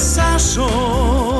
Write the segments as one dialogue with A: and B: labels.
A: pasaron.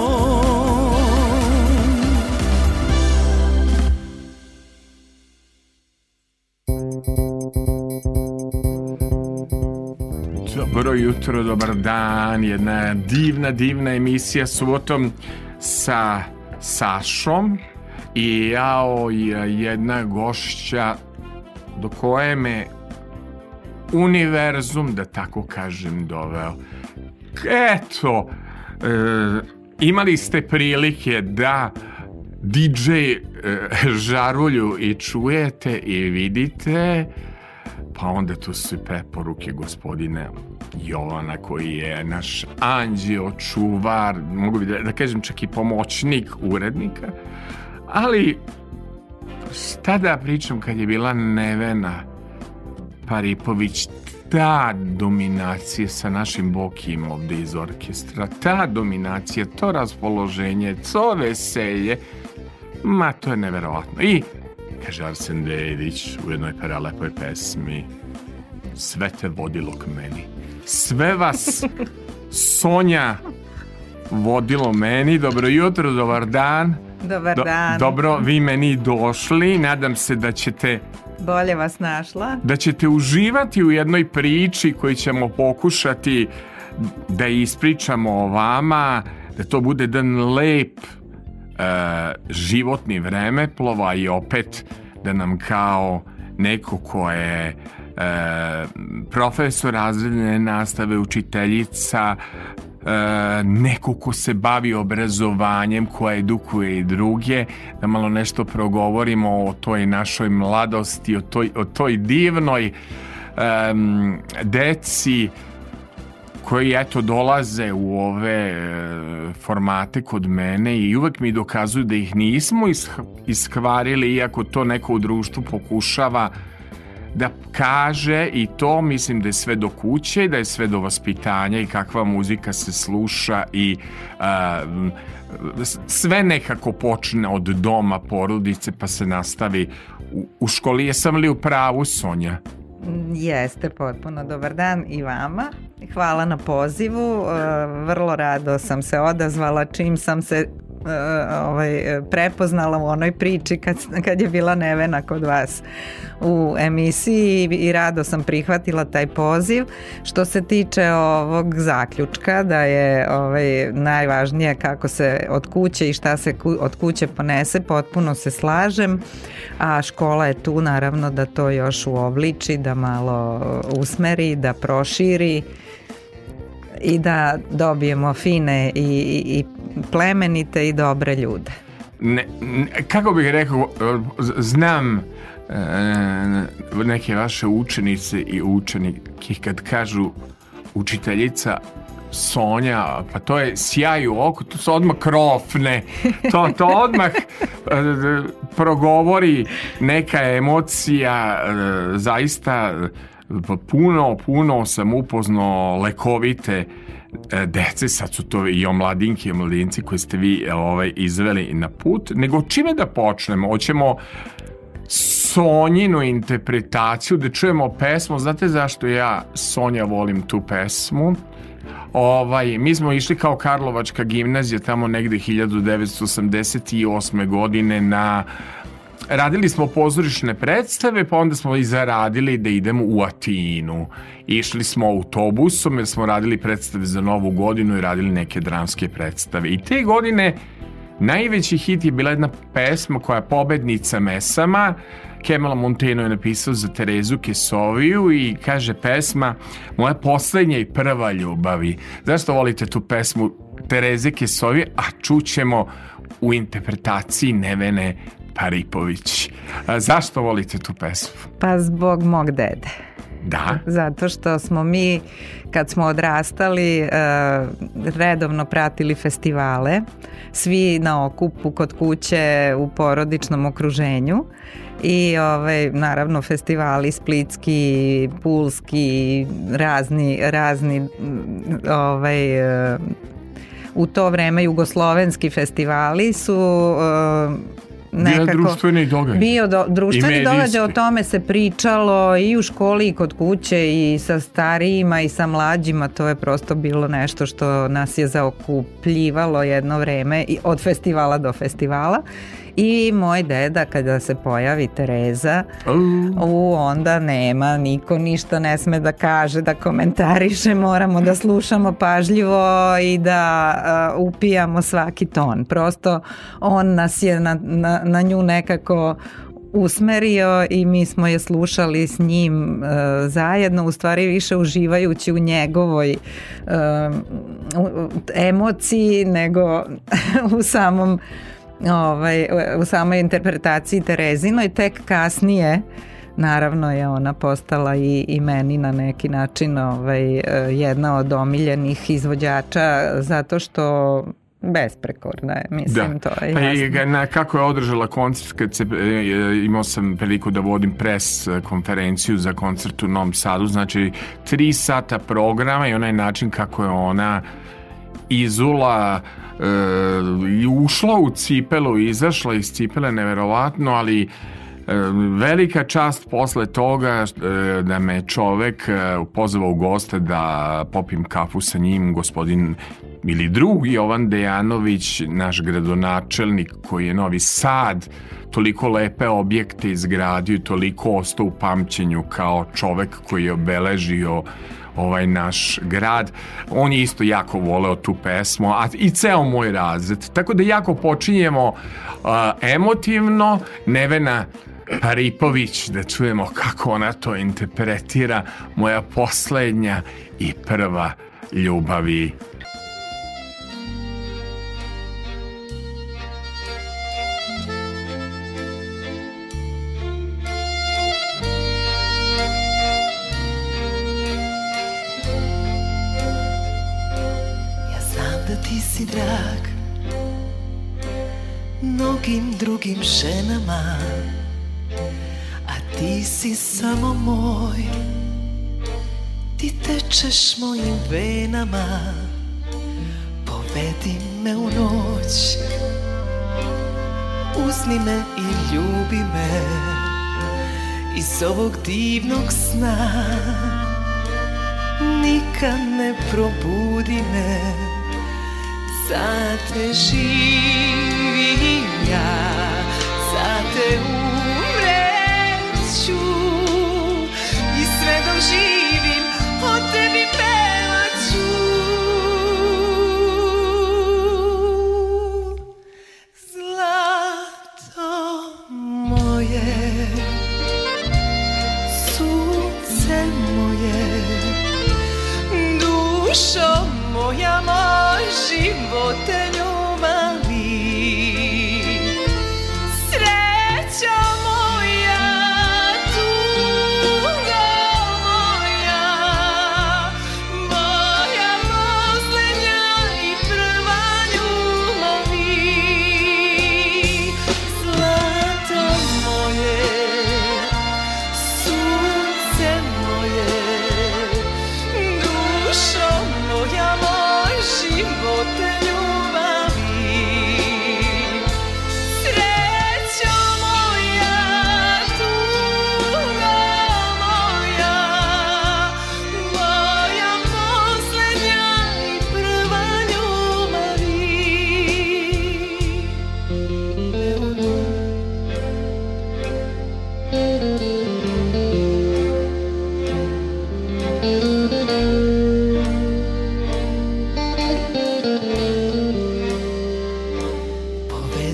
A: jutro, dobar dan, jedna divna, divna emisija subotom sa Sašom i jao jedna gošća do koje me univerzum, da tako kažem, doveo. Eto, e, imali ste prilike da DJ e, eh, žarulju i čujete i vidite, pa onda tu su preporuke gospodine Jovana koji je naš anđeo, čuvar, mogu bi da, da kažem čak i pomoćnik urednika, ali šta da pričam kad je bila Nevena Paripović, ta dominacija sa našim Bokim ovdje iz orkestra, ta dominacija, to raspoloženje, to veselje, ma to je neverovatno. I, kaže Arsen Dedić u jednoj prelepoj pesmi, sve te vodilo k meni sve vas Sonja vodilo meni.
B: Dobro
A: jutro, dobar dan. Dobar
B: Do, dan.
A: Dobro, vi meni došli. Nadam se da ćete
B: Bolje vas našla.
A: Da ćete uživati u jednoj priči koju ćemo pokušati da ispričamo o vama, da to bude jedan lep e, životni vremeplova i opet da nam kao neko ko je e, profesor razredne nastave, učiteljica, e, neko ko se bavi obrazovanjem, koja edukuje i druge, da malo nešto progovorimo o toj našoj mladosti, o toj, o toj divnoj um, deci koji eto dolaze u ove e, formate kod mene i uvek mi dokazuju da ih nismo ish, ishvarili iako to neko u društvu pokušava da kaže i to mislim da je sve do kuće i da je sve do vaspitanja i kakva muzika se sluša i uh, sve nekako počne od doma porodice pa se nastavi u, u školi. Jesam li u pravu Sonja?
B: Jeste potpuno dobar dan i vama. Hvala na pozivu. E, vrlo rado sam se odazvala čim sam se E, ovaj, e, prepoznala u onoj priči kad, kad je bila Nevena kod vas u emisiji i rado sam prihvatila taj poziv. Što se tiče ovog zaključka da je ovaj, najvažnije kako se od kuće i šta se ku, od kuće ponese, potpuno se slažem, a škola je tu naravno da to još uobliči, da malo e, usmeri, da proširi i da dobijemo fine i, i plemenite i dobre ljude.
A: Ne, kako bih rekao, znam e, neke vaše učenice i učenike kad kažu učiteljica Sonja, pa to je sjaj u oku, to se odmah krofne, to, to odmah e, progovori neka emocija e, zaista puno, puno sam upoznao lekovite e, dece, sad su to i omladinke i omladinci koje ste vi e, ovaj, izveli na put, nego čime da počnemo? Hoćemo Sonjinu interpretaciju da čujemo pesmu, znate zašto ja Sonja volim tu pesmu Ovaj, mi smo išli kao Karlovačka gimnazija tamo negde 1988. godine na radili smo pozorišne predstave, pa onda smo i zaradili da idemo u Atinu. Išli smo autobusom jer smo radili predstave za novu godinu i radili neke dramske predstave. I te godine najveći hit je bila jedna pesma koja je pobednica mesama, Kemala Monteno je napisao za Terezu Kesoviju i kaže pesma Moja poslednja i prva ljubavi. Zašto volite tu pesmu Tereze Kesovije? A čućemo u interpretaciji Nevene Paripović. A zašto volite tu pesmu?
B: Pa zbog mog dede.
A: Da.
B: Zato što smo mi kad smo odrastali e, redovno pratili festivale, svi na okupu kod kuće u porodičnom okruženju i ovaj, naravno festivali splitski, pulski, razni, razni ovaj, e, u to vreme jugoslovenski festivali su
A: e, nekako... Bio društveni događaj. Bio do, društveni događaj,
B: o tome se pričalo i u školi i kod kuće i sa starijima i sa mlađima, to je prosto bilo nešto što nas je zaokupljivalo jedno vreme i od festivala do festivala. I moj deda kada se pojavi Tereza, u, onda nema, niko ništa ne sme da kaže, da komentariše, moramo da slušamo pažljivo i da uh, upijamo svaki ton. Prosto on nas je na, na, na nju nekako usmerio i mi smo je slušali s njim e, zajedno, u stvari više uživajući u njegovoj e, emociji nego u samom ovaj, u samoj interpretaciji Terezinoj, tek kasnije naravno je ona postala i, i meni na neki način ovaj, jedna od omiljenih izvođača zato što besprekorna je, mislim, da. to
A: je pa jasno. Pa na, kako je održala koncert, kad se, e, e, imao sam priliku da vodim pres e, konferenciju za koncert u Novom Sadu, znači tri sata programa i onaj način kako je ona izula e, i ušla u cipelu, izašla iz cipele neverovatno, ali e, velika čast posle toga e, da me čovek pozvao u goste da popim kafu sa njim, gospodin ili drugi Jovan Dejanović, naš gradonačelnik koji je Novi Sad toliko lepe objekte izgradio i toliko ostao u pamćenju kao čovek koji je obeležio uh, ovaj naš grad. On je isto jako voleo tu pesmu, a i ceo moj razred. Tako da jako počinjemo uh, emotivno, Nevena Paripović, da čujemo kako ona to interpretira, moja poslednja i prva ljubavi
C: si drag Mnogim drugim ženama A ti si samo moj Ti tečeš mojim venama Povedi me u noć Uzmi me i ljubi me Iz ovog divnog sna Nikad ne probudi me Za te živim ja, za te umreću I sve dok živim od tebi pričam živote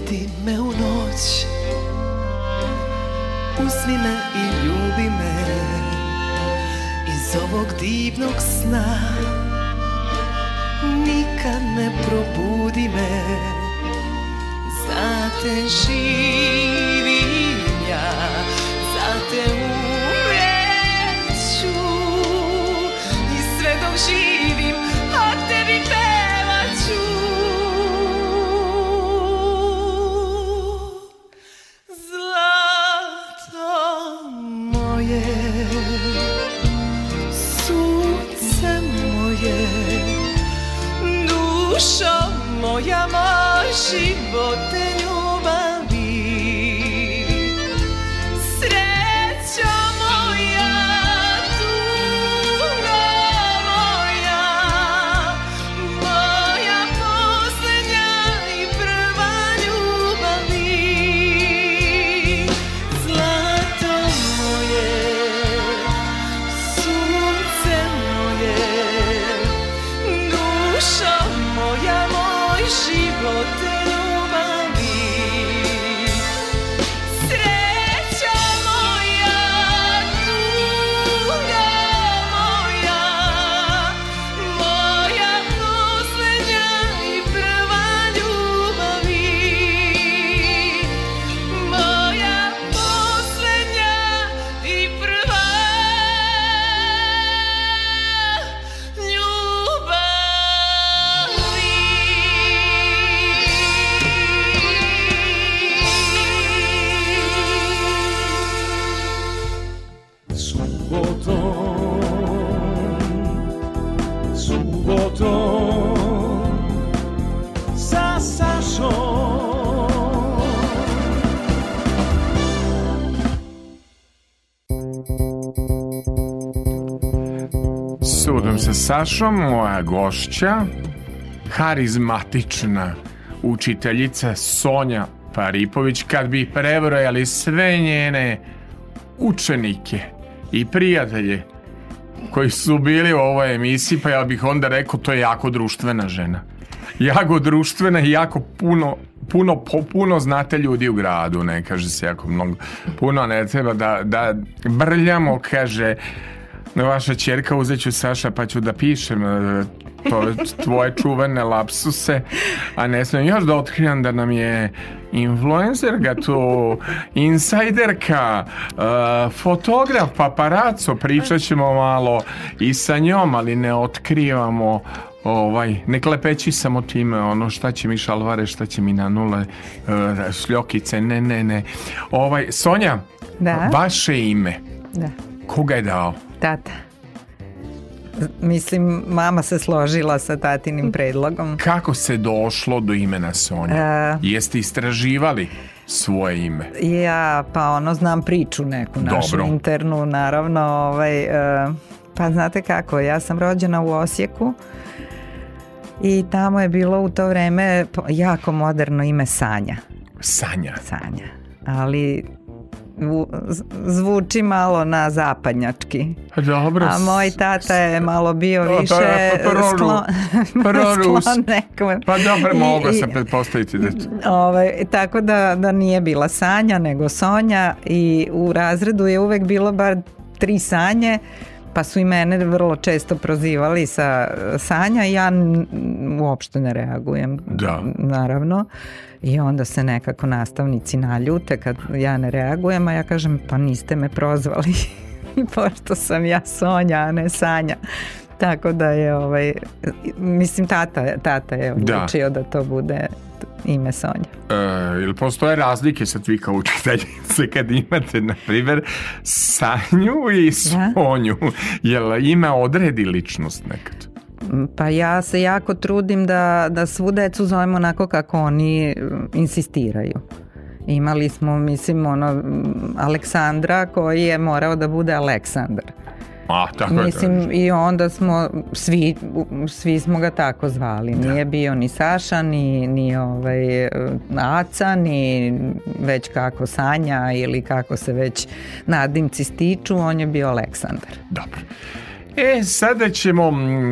C: Posjeti me u noći Usni me i ljubi me Iz ovog divnog sna Nikad ne probudi me Za te živim ja Za te
A: Sašom, moja gošća, harizmatična učiteljica Sonja Paripović, kad bi prebrojali sve njene učenike i prijatelje koji su bili u ovoj emisiji, pa ja bih onda rekao to je jako društvena žena. Jako društvena i jako puno puno, po, puno znate ljudi u gradu, ne kaže se jako mnogo. Puno ne treba da, da brljamo, kaže Vaša čerka uzeću Saša pa ću da pišem e, to, tvoje čuvene lapsuse, a ne smijem još da otkrijam da nam je influencer ga tu, insajderka, e, fotograf, paparaco, pričat ćemo malo i sa njom, ali ne otkrivamo ovaj, ne klepeći samo time ono šta će mi šalvare, šta će mi na nule uh, e, šljokice, ne, ne, ne. Ovaj, Sonja, da. vaše ime, da. koga je dao?
B: tata. Mislim, mama se složila sa tatinim predlogom.
A: Kako se došlo do imena Sonja? E... Jeste istraživali? svoje ime?
B: Ja, pa ono, znam priču neku našu Dobro. internu, naravno. Ovaj, e, pa znate kako, ja sam rođena u Osijeku i tamo je bilo u to vreme jako moderno ime Sanja.
A: Sanja?
B: Sanja. Ali zvuči malo na zapadnjački.
A: Dobro.
B: A moj tata je malo bio to, više to je,
A: pa, parolu, sklon,
B: parolu,
A: pa dobro, mogu se pretpostaviti. Da
B: ovaj, tako da, da nije bila Sanja, nego Sonja i u razredu je uvek bilo bar tri Sanje pa su i mene vrlo često prozivali sa eh, Sanja ja uopšte ne reagujem, da. naravno. I onda se nekako nastavnici naljute kad ja ne reagujem, a ja kažem pa niste me prozvali pošto sam ja Sonja, a ne Sanja. Tako da je, ovaj, mislim, tata, tata je da. odlučio da. da to bude ime Sonja.
A: E, ili postoje razlike sad vi kao učiteljice kad imate, na primer Sanju i da. Sonju? Da? Jel ime odredi ličnost nekad?
B: Mm, pa ja se jako trudim da, da svu decu zovem onako kako oni mm, insistiraju. Imali smo, mislim, ono, mm, Aleksandra koji je morao da bude Aleksandar.
A: A, tako Mislim, je. Da, da.
B: i onda smo, svi, svi smo ga tako zvali. Da. Nije bio ni Saša, ni, ni ovaj, Aca, ni već kako Sanja ili kako se već nadimci stiču, on je bio Aleksandar.
A: Dobro. E, sada ćemo mm,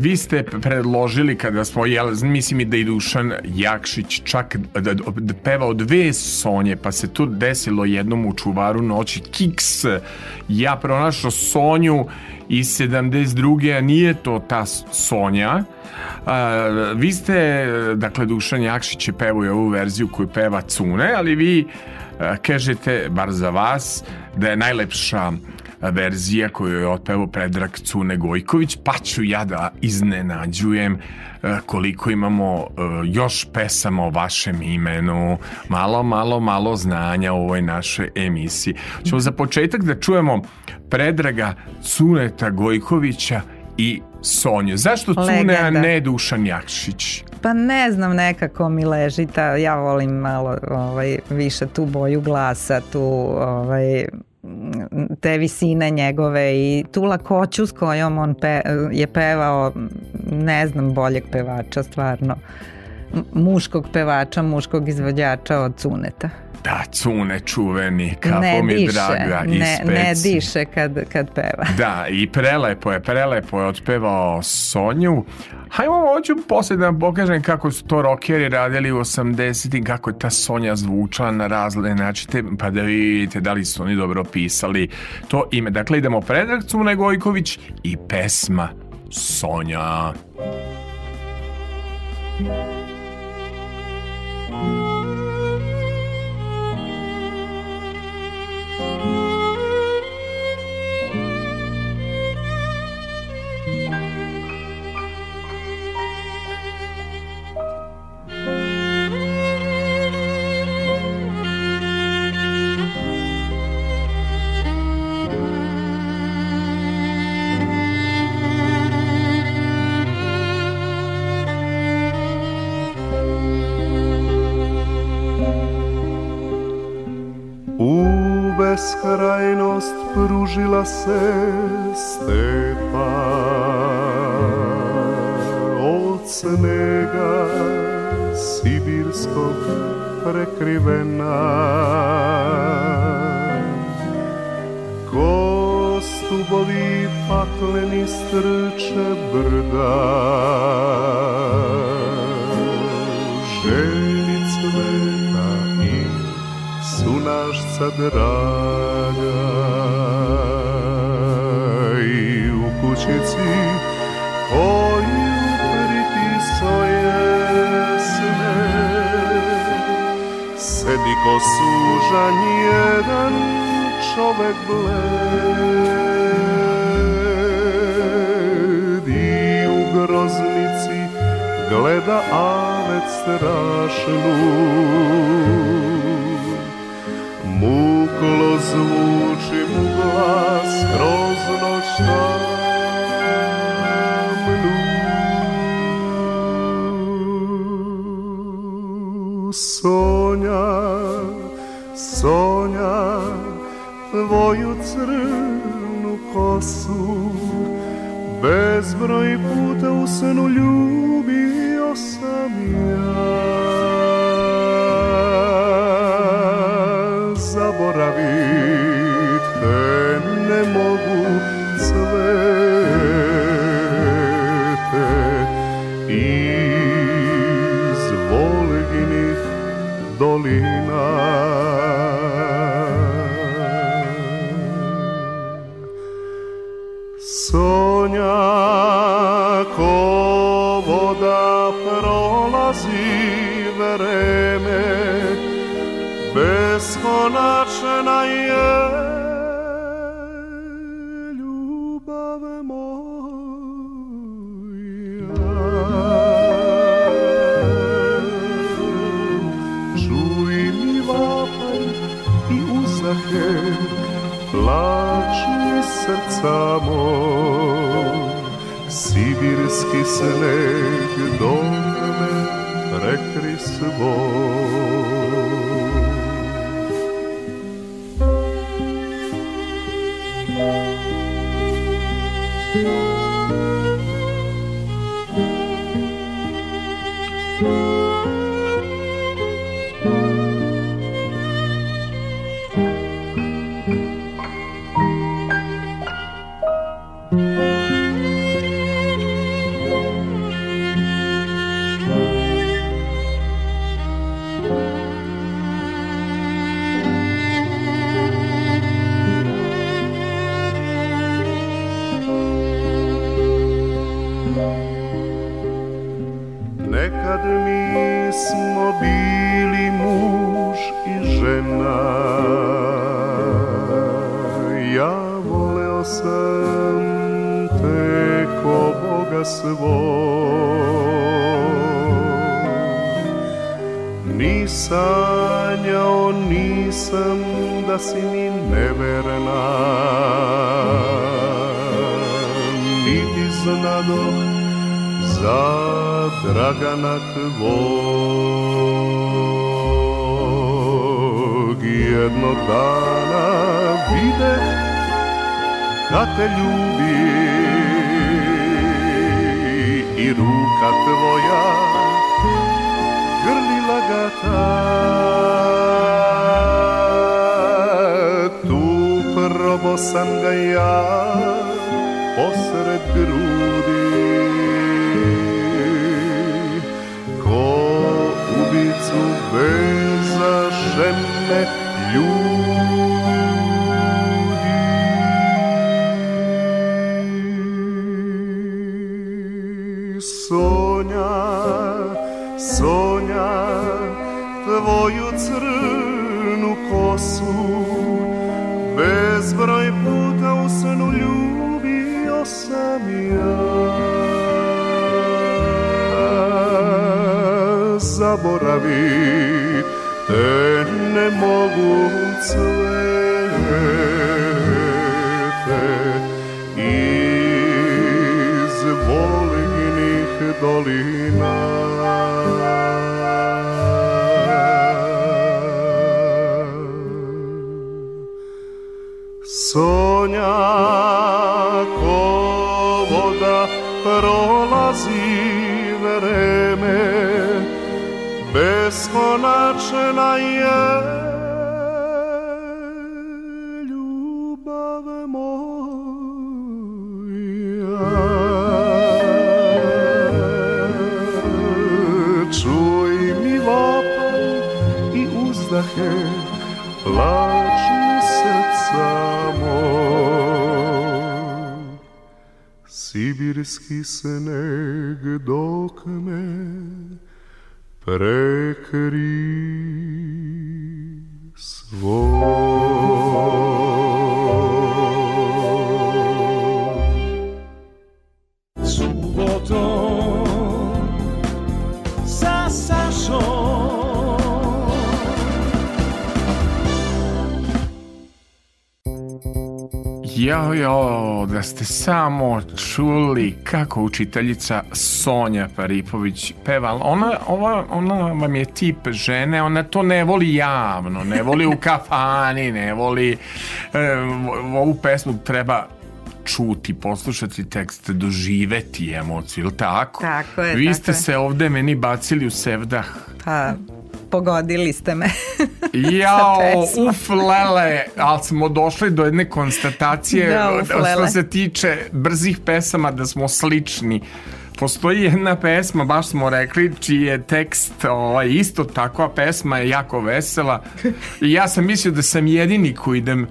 A: Vi ste predložili kada smo, jel, mislim i da i Dušan Jakšić čak da, da, da pevao dve sonje, pa se tu desilo jednom u čuvaru noći. Kiks, ja pronašao Sonju iz 72. a nije to ta Sonja. A, vi ste, dakle, Dušan Jakšić je pevao i ovu verziju koju peva Cune, ali vi a, kažete, bar za vas, da je najlepša verzija koju je otpevao Predrag Cune Gojković, pa ću ja da iznenađujem e, koliko imamo e, još pesama o vašem imenu, malo, malo, malo znanja o ovoj našoj emisiji. Ćemo za početak da čujemo Predraga Cuneta Gojkovića i Sonju. Zašto Legenda. Cune, a ne Dušan Jakšić?
B: Pa ne znam, nekako mi leži ta, ja volim malo ovaj, više tu boju glasa, tu ovaj, te visine njegove i tu lakoću s kojom on pe, je pevao, ne znam boljeg pevača stvarno. Uh, muškog pevača, muškog izvođača od Cuneta.
A: Da, cune čuveni, kako ne mi diše, draga
B: i ne, speci. ne diše kad, kad peva.
A: Da, i prelepo je, prelepo je otpevao Sonju. Hajmo, hoću poslije da vam pokažem kako su to rockeri radili u 80-im, kako je ta Sonja zvučala na razne načine, pa da vidite da li su oni dobro pisali to ime. Dakle, idemo Predrag Cune Gojković i pesma Sonja. Sonja.
C: beskrajnost pružila se stepa od snega sibirskog prekrivena ko stubovi pakleni strče brda junašca draga i u kućici koju pritiso je sne sedi ko sužan jedan čovek bled i u groznici gleda avet strašnu Muklo zvuči mu glas kroz noć tamnu. Sonja, Sonja, tvoju crnu kosu bezbroj puta u snu ljubio sam ja. Molina. samom Sibirski sneg do me prekri svoj dana vide da te ljubi i ruka tvoja grli lagata tu probo sam ga ja posred grudi ko ubicu već zaboravit te ne mogu cvete iz volinih dolina. sibirski sneg dok me prekri.
A: da ste samo čuli kako učiteljica Sonja Paripović peva. Ona, ova, ona vam je tip žene, ona to ne voli javno, ne voli u kafani, ne voli... E, ovu pesmu treba čuti, poslušati tekst, doživeti emociju, ili tako?
B: Tako je,
A: Vi tako ste je. se ovde meni bacili u sevdah.
B: Pa, pogodili ste me.
A: Jao, uf lele, ali smo došli do jedne konstatacije da, što se tiče brzih pesama da smo slični. Postoji jedna pesma, baš smo rekli, čiji je tekst ovaj, isto tako, a pesma je jako vesela. I ja sam mislio da sam jedini koji idem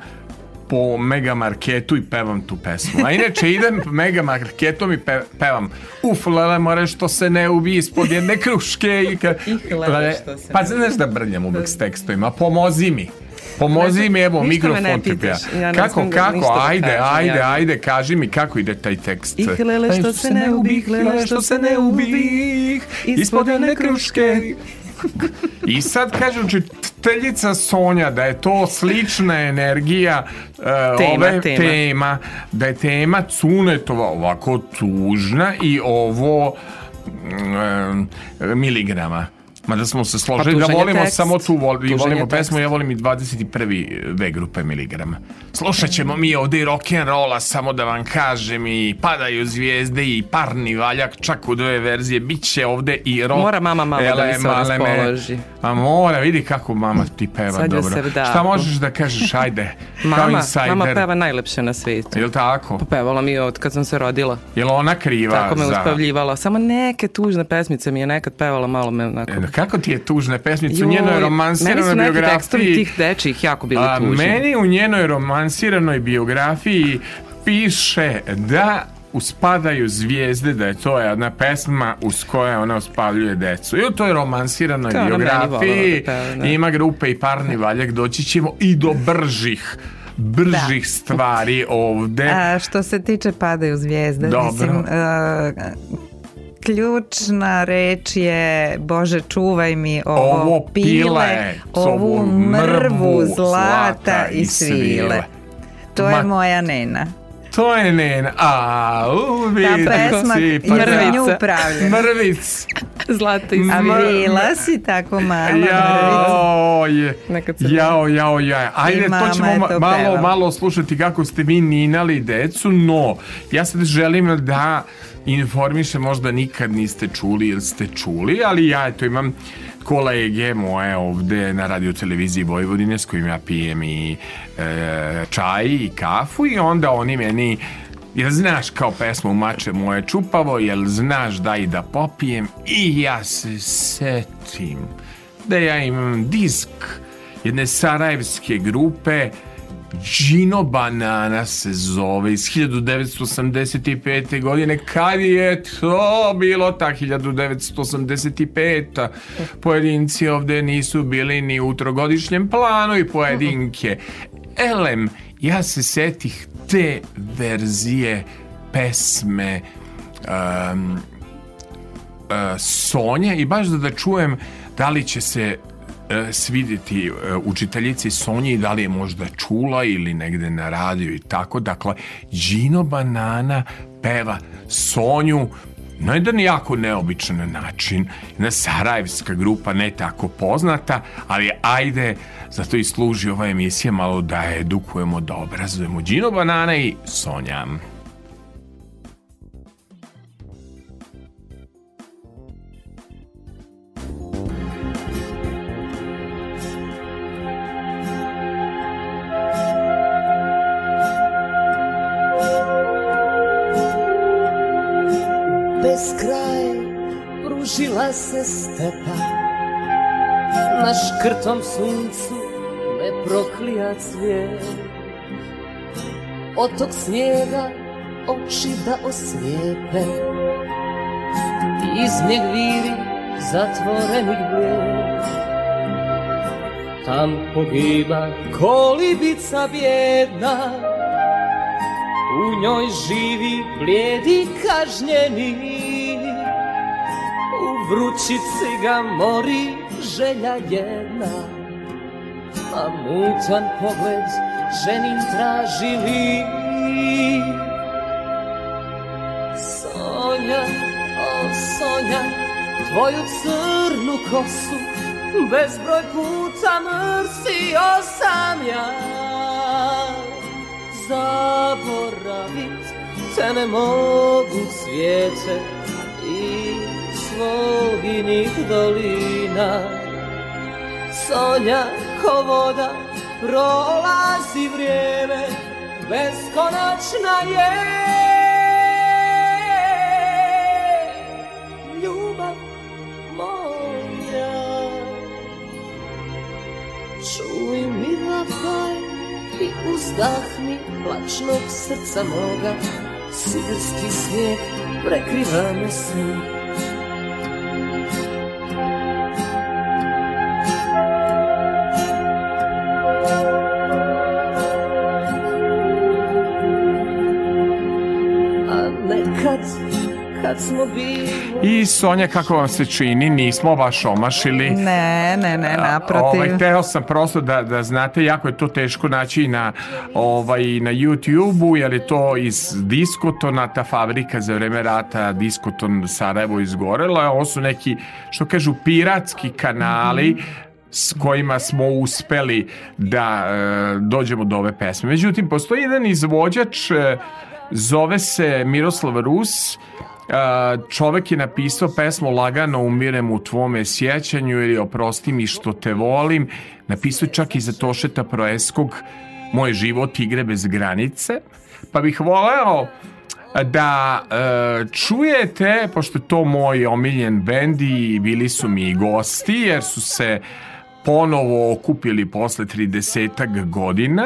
A: po megamarketu i pevam tu pesmu. A inače idem megamarketom i pevam Uf, lele, more što se ne ubi ispod jedne kruške. I, ka, I lele,
B: što se Pa znaš
A: da brljam uvek s tekstovima, pomozi mi. Pomozi
B: ne,
A: mi, evo, mikrofon
B: ti pija. Da
A: kako, kako, ajde, kažem, ajde, ja. ajde, kaži mi kako ide taj tekst. I
B: lele, što, što se ne ubih, lele, što se ne ubih, ispod jedne kruške.
A: I sad kaže učiteljica Sonja da je to slična energija uh, tema, ove tema. tema, da je tema Cunetova ovako tužna i ovo um, miligrama. Mada smo se složili pa da volimo tekst, samo tu voli, volimo tekst. pesmu, ja volim i 21. V grupe miligrama. Slušat ćemo mi ovde i rock'n'rolla, samo da vam kažem i padaju zvijezde i parni valjak, čak u dve verzije, bit će ovdje i rock.
B: Mora mama malo ele, da mi se raspoloži.
A: A mora, vidi kako mama ti peva Sad dobro. Se Šta možeš da kažeš, ajde,
B: mama, Mama peva najlepše na svijetu.
A: Jel tako? Pa
B: Pevala mi od kad sam se rodila.
A: Jel ona kriva?
B: Tako me za... uspavljivala. Samo neke tužne pesmice mi
A: je nekad pevala, malo me onako... E, kako ti je tužna pesmica u njenoj romansiranoj
B: meni su biografiji. tih dečih jako bili a, tužni.
A: Meni u njenoj romansiranoj biografiji piše da uspadaju zvijezde, da je to jedna pesma uz koje ona uspaljuje decu. I u toj romansiranoj Kao biografiji da da. ima grupe i parni valjak, doći ćemo i do bržih bržih da. stvari ovde.
B: A što se tiče padaju zvijezde, Dobro. mislim, uh, ključna reč je Bože čuvaj mi ovo, ovo pile, ovu mrvu zlata i svile. To Ma, je moja nena.
A: To je nena. A, u,
B: vidi, Ta pesma mrvinju pa da. upravljena.
A: Mrvic.
B: Zlata i svile. A si tako mala
A: jao, mrvica. Jao, jao, jao. Ajde, to ćemo to malo, malo slušati kako ste vi ninali decu, no ja sad želim da informiše, možda nikad niste čuli ili ste čuli, ali ja eto imam kolege moje ovde na radio televiziji Vojvodine s kojim ja pijem i e, čaj i kafu i onda oni meni Jel znaš kao pesmu Mače moje čupavo, jel znaš daj da popijem i ja se setim da ja imam disk jedne sarajevske grupe Gino Banana se zove iz 1985. godine kad je to bilo ta 1985. pojedinci ovde nisu bili ni u trogodišnjem planu i pojedinke elem ja se setih te verzije pesme um, uh, Sonje i baš da da čujem da li će se E, svidjeti e, učiteljici Sonji da li je možda čula ili negde na radiju i tako. Dakle, Gino Banana peva Sonju na jedan jako neobičan način. Jedna sarajevska grupa, ne tako poznata, ali ajde, zato i služi ova emisija malo da edukujemo, da obrazujemo. Gino Banana i Sonja.
C: se stepa Na škrtom suncu me proklija cvijet Od tog snijega oči da oslijepe I iz njeg viri zatvorenih bled Tam pogiba kolibica bjedna U njoj živi blijedi kažnjeni vrućici ga mori želja jedna A mutan pogled ženin traži li Sonja, o Sonja, tvoju crnu kosu Bezbroj puta mrsio sam ja Zaboravit te ne mogu cvijeće sloginih dolina Sonja ko voda prolazi vrijeme Beskonačna je ljubav moja Čuj mi vapaj i uzdahni plačnog srca moga Sibirski snijeg prekriva me snim
A: I Sonja, kako vam se čini, nismo baš omašili.
B: Ne, ne, ne, naprotiv. Ovaj,
A: teo sam prosto da, da znate, jako je to teško naći na, ovaj, na YouTube-u, jer je to iz Diskotona, ta fabrika za vreme rata Diskoton Sarajevo izgorela. Ovo su neki, što kažu, piratski kanali, mm -hmm s kojima smo uspeli da e, dođemo do ove pesme. Međutim, postoji jedan izvođač, e, zove se Miroslav Rus, čovek je napisao pesmu Lagano umirem u tvome sjećanju ili Oprosti mi što te volim. Napisao čak i za Tošeta Proeskog Moj život igre bez granice. Pa bih voleo da e, čujete, pošto to moj omiljen bend i bili su mi i gosti, jer su se ponovo okupili posle 30 godina.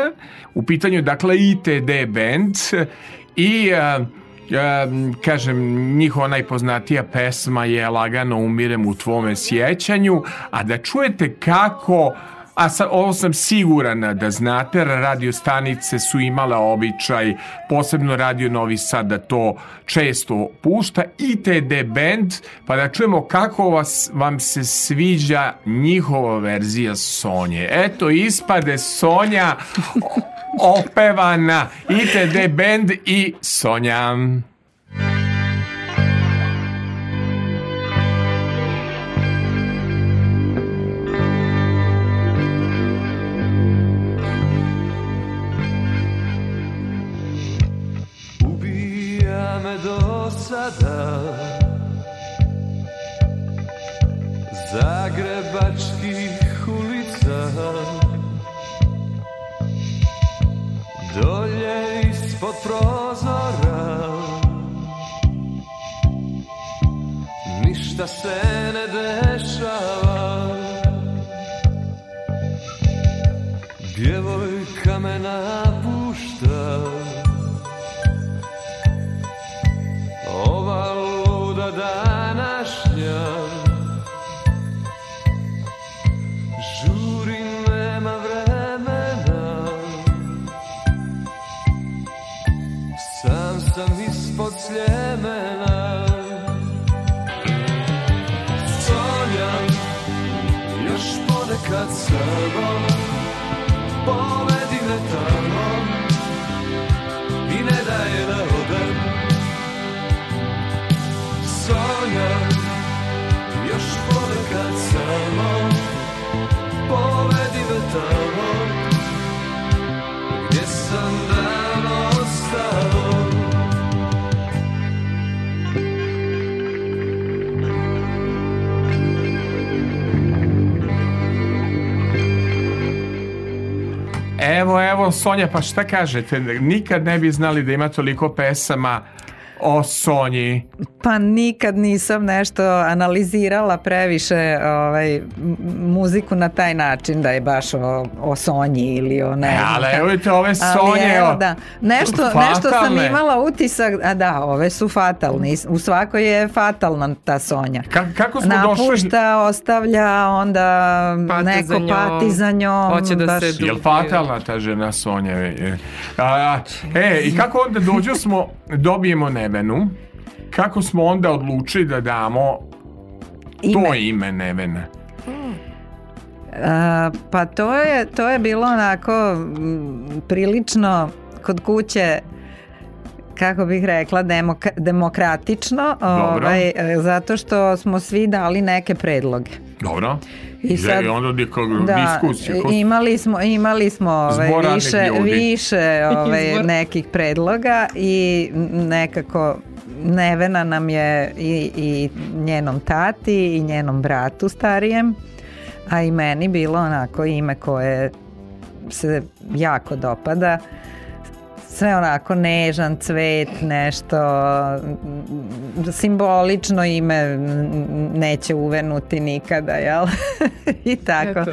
A: U pitanju, dakle, ITD band i... E, kažem, njihova najpoznatija pesma je Lagano umirem u tvome sjećanju, a da čujete kako a sa, ovo sam siguran da znate, radio stanice su imale običaj, posebno radio Novi Sad da to često pušta, i ITD band, pa da čujemo kako vas, vam se sviđa njihova verzija Sonje. Eto, ispade Sonja opevana ITD band i Sonja.
D: Ubija do sada Zagrebački ispod prozora Ništa se ne dešava Djevojka me nalazi sam ispod sljemena Sonjam još ponekad s tebom Povedi me tamo I ne daj da odem Sonjam još ponekad samo Povedi me tamo
A: Evo, evo, Sonja, pa šta kažete? Nikad ne bi znali da ima toliko pesama o Sonji?
B: Pa nikad nisam nešto analizirala previše ovaj, muziku na taj način da je baš o, o Sonji ili o ne. E, ali evo
A: vidite ove Sonje. evo, da.
B: nešto, fatalne. nešto sam imala utisak, a da, ove su fatalne. U svakoj je fatalna ta Sonja. Ka, kako smo Napušta, došli? Napušta, ostavlja, onda pati neko za pati za njom. Hoće da baš... se dupi.
A: Jel fatalna ta žena Sonja? E, a, e, i kako onda dođu smo, dobijemo ne Nevenu, kako smo onda odlučili da damo ime. to ime Nevena? A, hmm.
B: e, pa to je, to je bilo onako mm, prilično kod kuće kako bih rekla demoka, demokratično ovaj, zato što smo svi dali neke predloge
A: Dobro. I, sad, I onda neka da, diskusija.
B: Kod... Imali smo, imali smo ove, ovaj, više, ljudi. više ove, ovaj, nekih predloga i nekako Nevena nam je i, i njenom tati i njenom bratu starijem, a i meni bilo onako ime koje se jako dopada. Uh, sve onako nežan cvet, nešto simbolično ime neće uvenuti nikada, jel? I tako. Eto.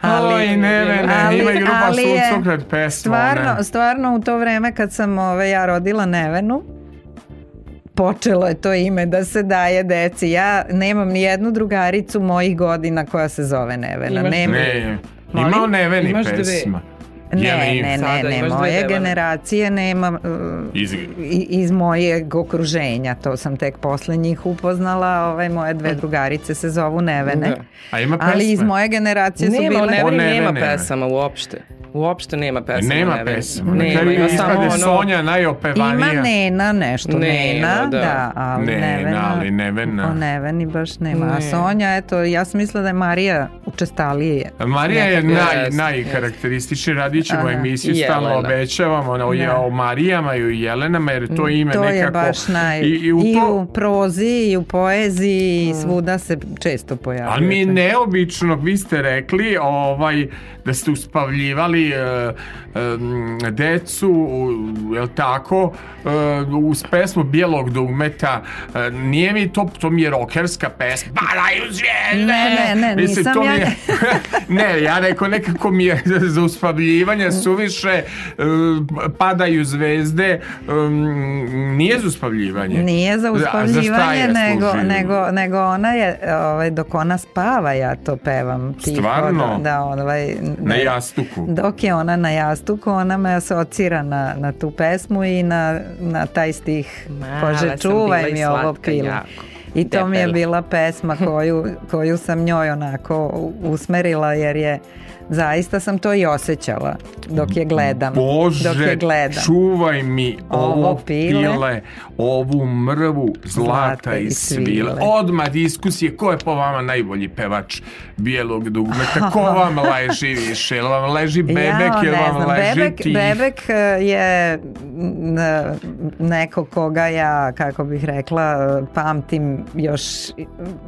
A: Ali, Oj, ne, ne, ne, ali, ima grupa ali je, cukret pesma.
B: Stvarno, ne. stvarno u to vreme kad sam ove, ja rodila Nevenu, počelo je to ime da se daje deci. Ja nemam ni jednu drugaricu mojih godina koja se zove Nevena.
A: Imaš, Nema. ne, imao Neveni imaš pesma. Dve.
B: Ne, ja ne, ne, ne, ne, moje generacije nema uh, iz... iz mojeg okruženja, to sam tek posle njih upoznala, ovaj, moje dve da. drugarice se zovu Nevene. Da. A ima pesme? Ali iz moje generacije nema, su bile...
E: Nema, Nevene nema pesama uopšte. Uopšte nema
A: pesama. Nema pesama. Nema, nema, ima samo ono... Sonja najopevanija.
B: Ima Nena nešto, Nena, nena da. da. ali Nena, Nevena, ali Nevena. O Neveni baš nema. Ne. A Sonja, eto, ja sam mislila da je Marija učestalije.
A: Marija je naj, najkarakterističnije radi napravit ćemo Aha, emisiju, Jelena. stalno obećavamo ono, da. o Marijama i o Jelenama, jer to mm, ime
B: to
A: nekako... Je baš
B: naj... I, i, u, I u prozi, i u poeziji, mm. svuda se često pojavljuje.
A: Ali mi neobično, vi ste rekli ovaj, da ste uspavljivali uh, uh, decu, uh, je li tako, e, uz pesmu Bijelog dugmeta. Nije mi to, to mi je rokerska pesma. Balaju zvijezde!
B: Ne, ne, ne,
A: Mislim,
B: nisam to
A: ja... Mi je, ne, ja rekao nekako mi je za uspavljivanje snabdevanja suviše, e, padaju zvezde, e, nije za uspavljivanje.
B: Nije za uspavljivanje, za nego, nego, nego ona je, ovaj, dok ona spava, ja to pevam.
A: Tiho, Stvarno?
B: Da, da ovaj,
A: na da- jastuku.
B: Dok je ona na jastuku, ona me asocira na, na tu pesmu i na, na taj stih. Mala, Bože, čuvaj mi ovo pilo. I to Debel. mi je bila pesma koju, koju sam njoj onako usmerila jer je Zaista sam to i osjećala dok je gledam.
A: Bože, dok je gledam. čuvaj mi ovo, ovo pile, pile, ovu mrvu zlata, zlata i svile. Odma diskusije ko je po vama najbolji pevač bijelog dugmeta, ko vam leži više, jel vam leži bebek, ja, jel vam znam. leži bebek, tih?
B: Bebek e, je e, neko koga ja, kako bih rekla, e, pamtim još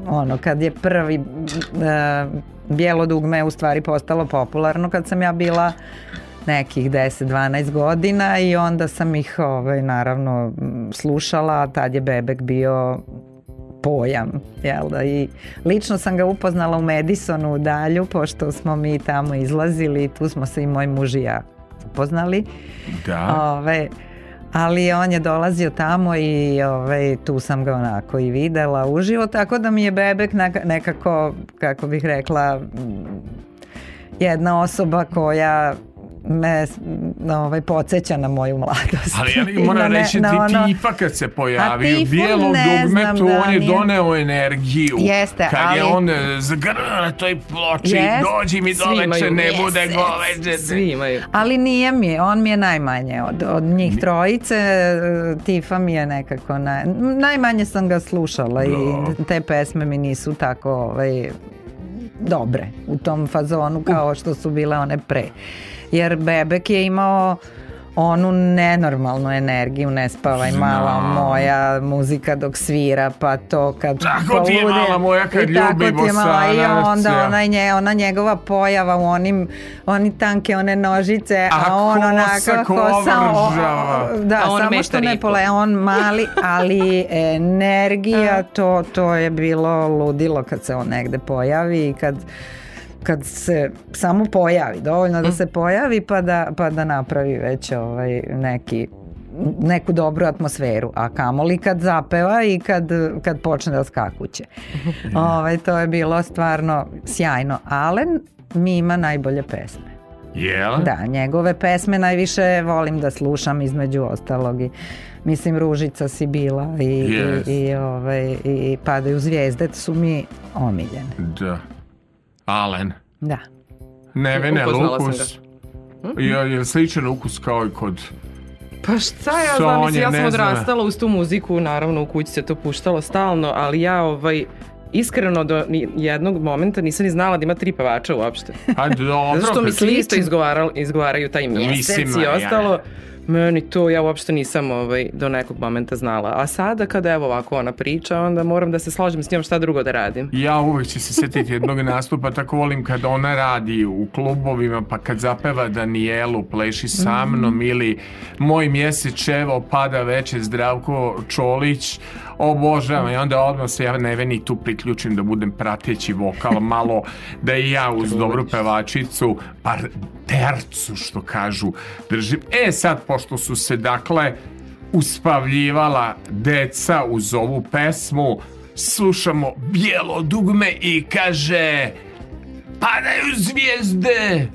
B: ono kad je prvi bijelo dugme je u stvari postalo popularno kad sam ja bila nekih 10-12 godina i onda sam ih ovaj, naravno slušala, tad je bebek bio pojam, jel da, i lično sam ga upoznala u Madisonu u dalju, pošto smo mi tamo izlazili, i tu smo se i moj muž i ja upoznali. Da. Ove, ali on je dolazio tamo i ovaj, tu sam ga onako i videla uživo, tako da mi je Bebek nekako, kako bih rekla, mm, jedna osoba koja me ovaj, podsjeća na moju mladost.
A: Ali ja mi moram reći, ti, ono... ipak kad se pojavio u bijelom dugmetu, da, on je da, doneo energiju. Jeste, kad ali... je on e, zgrna na toj ploči, jest, dođi mi doleče, ne bude goleđe. Svi imaju.
B: Ali nije mi, on mi je najmanje od, od njih trojice, Tifa mi je nekako, naj... najmanje sam ga slušala Do. i da. te pesme mi nisu tako ovaj, dobre u tom fazonu kao što su bile one pre jer Bebek je imao onu nenormalnu energiju ne spavaj Znam. mala moja muzika dok svira pa to kad
A: tako polude, ti je mala moja kad i tako ljubimo
B: ti je mala, i onda ona, nje, ona njegova pojava u onim oni tanke one nožice a, a on
A: onako kosa o,
B: da on samo što ne pole on mali ali energija to, to je bilo ludilo kad se on negde pojavi i kad kad se samo pojavi, dovoljno da mm. se pojavi pa da, pa da napravi već ovaj neki neku dobru atmosferu, a kamoli kad zapeva i kad, kad počne da skakuće. Ovaj, to je bilo stvarno sjajno. Alen mi ima najbolje pesme.
A: Jel?
B: Da, njegove pesme najviše volim da slušam između ostalog i mislim Ružica si bila i, yes. i, i, ovaj, i Padaju zvijezde su mi omiljene.
A: Da. Alen.
B: Da.
A: Nevene, Upoznala lukus. Hm? Je, je sličan ukus kao i kod
E: pa šta ja znam, mislim, ja sam odrastala uz tu muziku, naravno u kući se to puštalo stalno, ali ja ovaj, iskreno do jednog momenta nisam ni znala da ima tri pevača uopšte. A dobro. Zato što mi pa svi izgovaraju taj mjesec Mislim, i ostalo. Ja meni to ja uopšte nisam ovaj, do nekog momenta znala. A sada kada evo ovako ona priča, onda moram da se složim s njom šta drugo da radim.
A: Ja uvek ću se setiti jednog nastupa, tako volim kad ona radi u klubovima, pa kad zapeva Danielu, pleši sa mhm. mnom mm. ili moj mjesec evo pada veće Zdravko Čolić, obožavam i onda odmah se ja neveni tu priključim da budem prateći vokal, malo da i ja uz dobru pevačicu, par tercu što kažu, držim. E sad, pošto su se dakle uspavljivala deca uz ovu pesmu, slušamo Bijelo dugme i kaže Padaju zvijezde!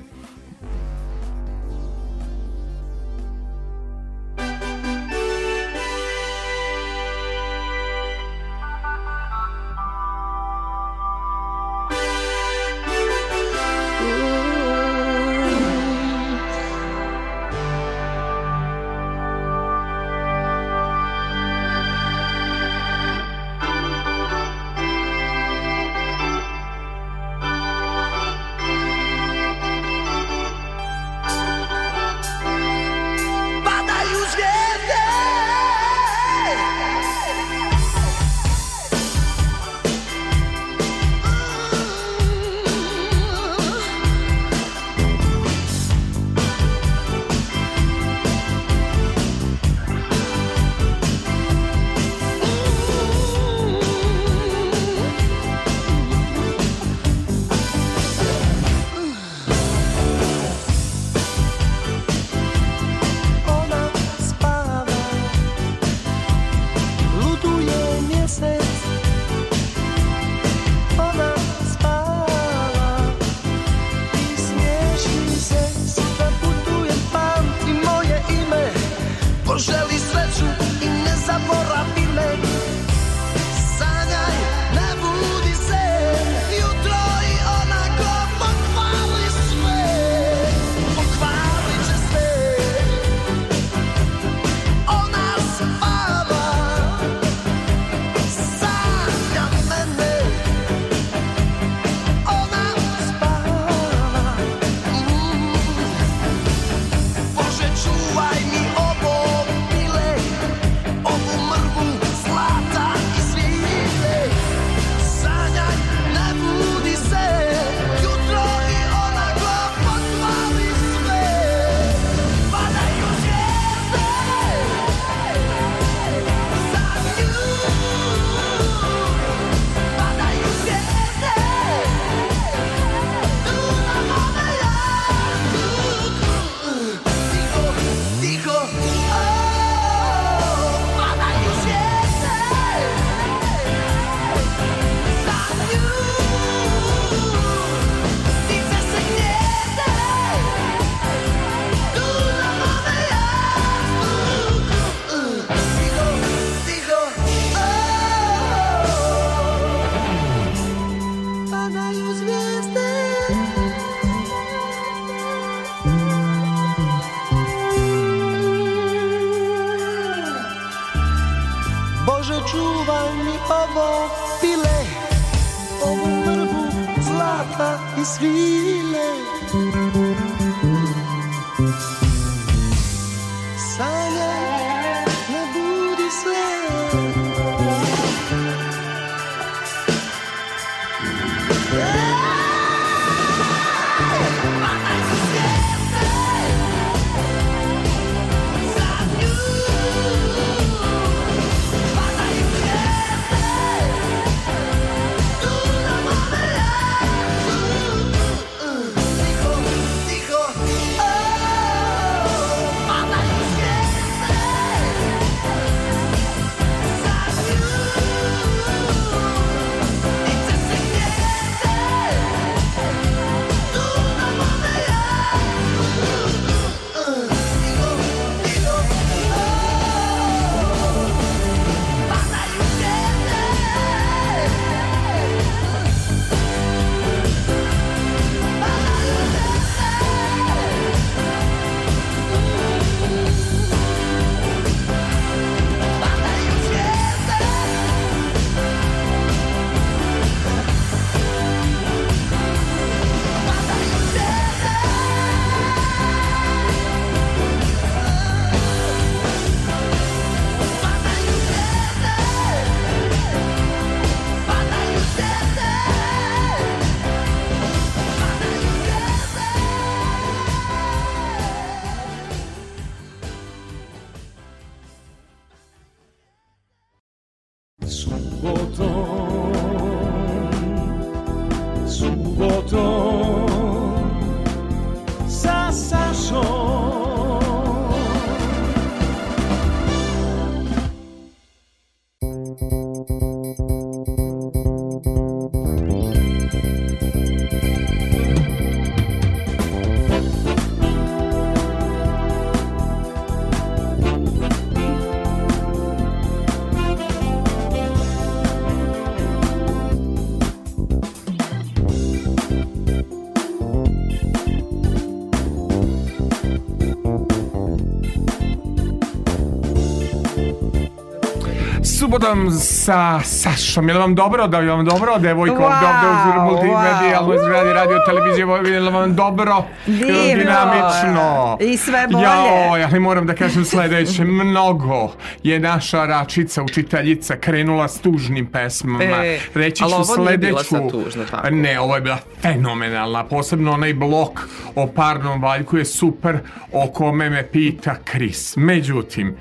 A: gospodom sa Sašom. Je li vam dobro? Da li vam dobro, devojko? Wow, dobro, multimedijalno wow. izgradi radio, televizije. Je li vam dobro? Divno. Dinamično.
B: I sve bolje. Jao,
A: ja moram da kažem sledeće. Mnogo je naša račica, učiteljica, krenula s tužnim pesmama. E, Reći ću sledeću. Tužna, pa ne, ovo je bila fenomenalna. Posebno onaj blok o parnom valjku je super, o kome me pita Kris. Međutim,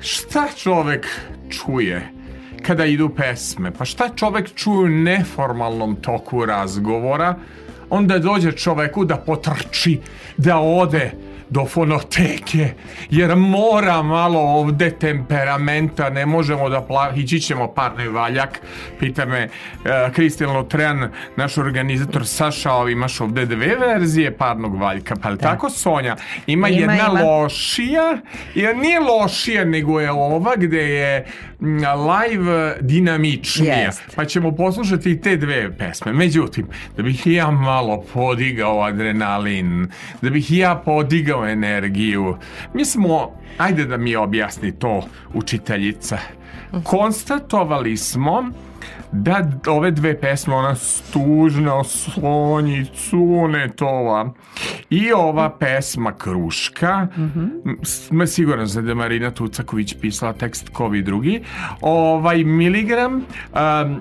A: šta čovek čuje kada idu pesme. Pa šta čovek čuje u neformalnom toku razgovora? Onda dođe čoveku da potrči, da ode, do fonoteke, jer mora malo ovde temperamenta, ne možemo da pla... ići ćemo par nevaljak, pita me uh, e, Kristijan Lotrean, naš organizator Saša, ali imaš ovde dve verzije parnog valjka, pa je da. tako Sonja? Ima, ima jedna ima. lošija, jer nije lošija, nego je ova gde je live dinamičnija, yes. pa ćemo poslušati te dve pesme. Međutim, da bih ja malo podigao adrenalin, da bih ja podigao izgubio energiju. Mi smo, ajde da mi objasni to učiteljica, konstatovali smo da ove dve pesme, ona Stužna slonji cunetova i ova pesma Kruška, mm -hmm. siguran sam da Marina Tucaković pisala tekst kovi drugi, ovaj miligram, um,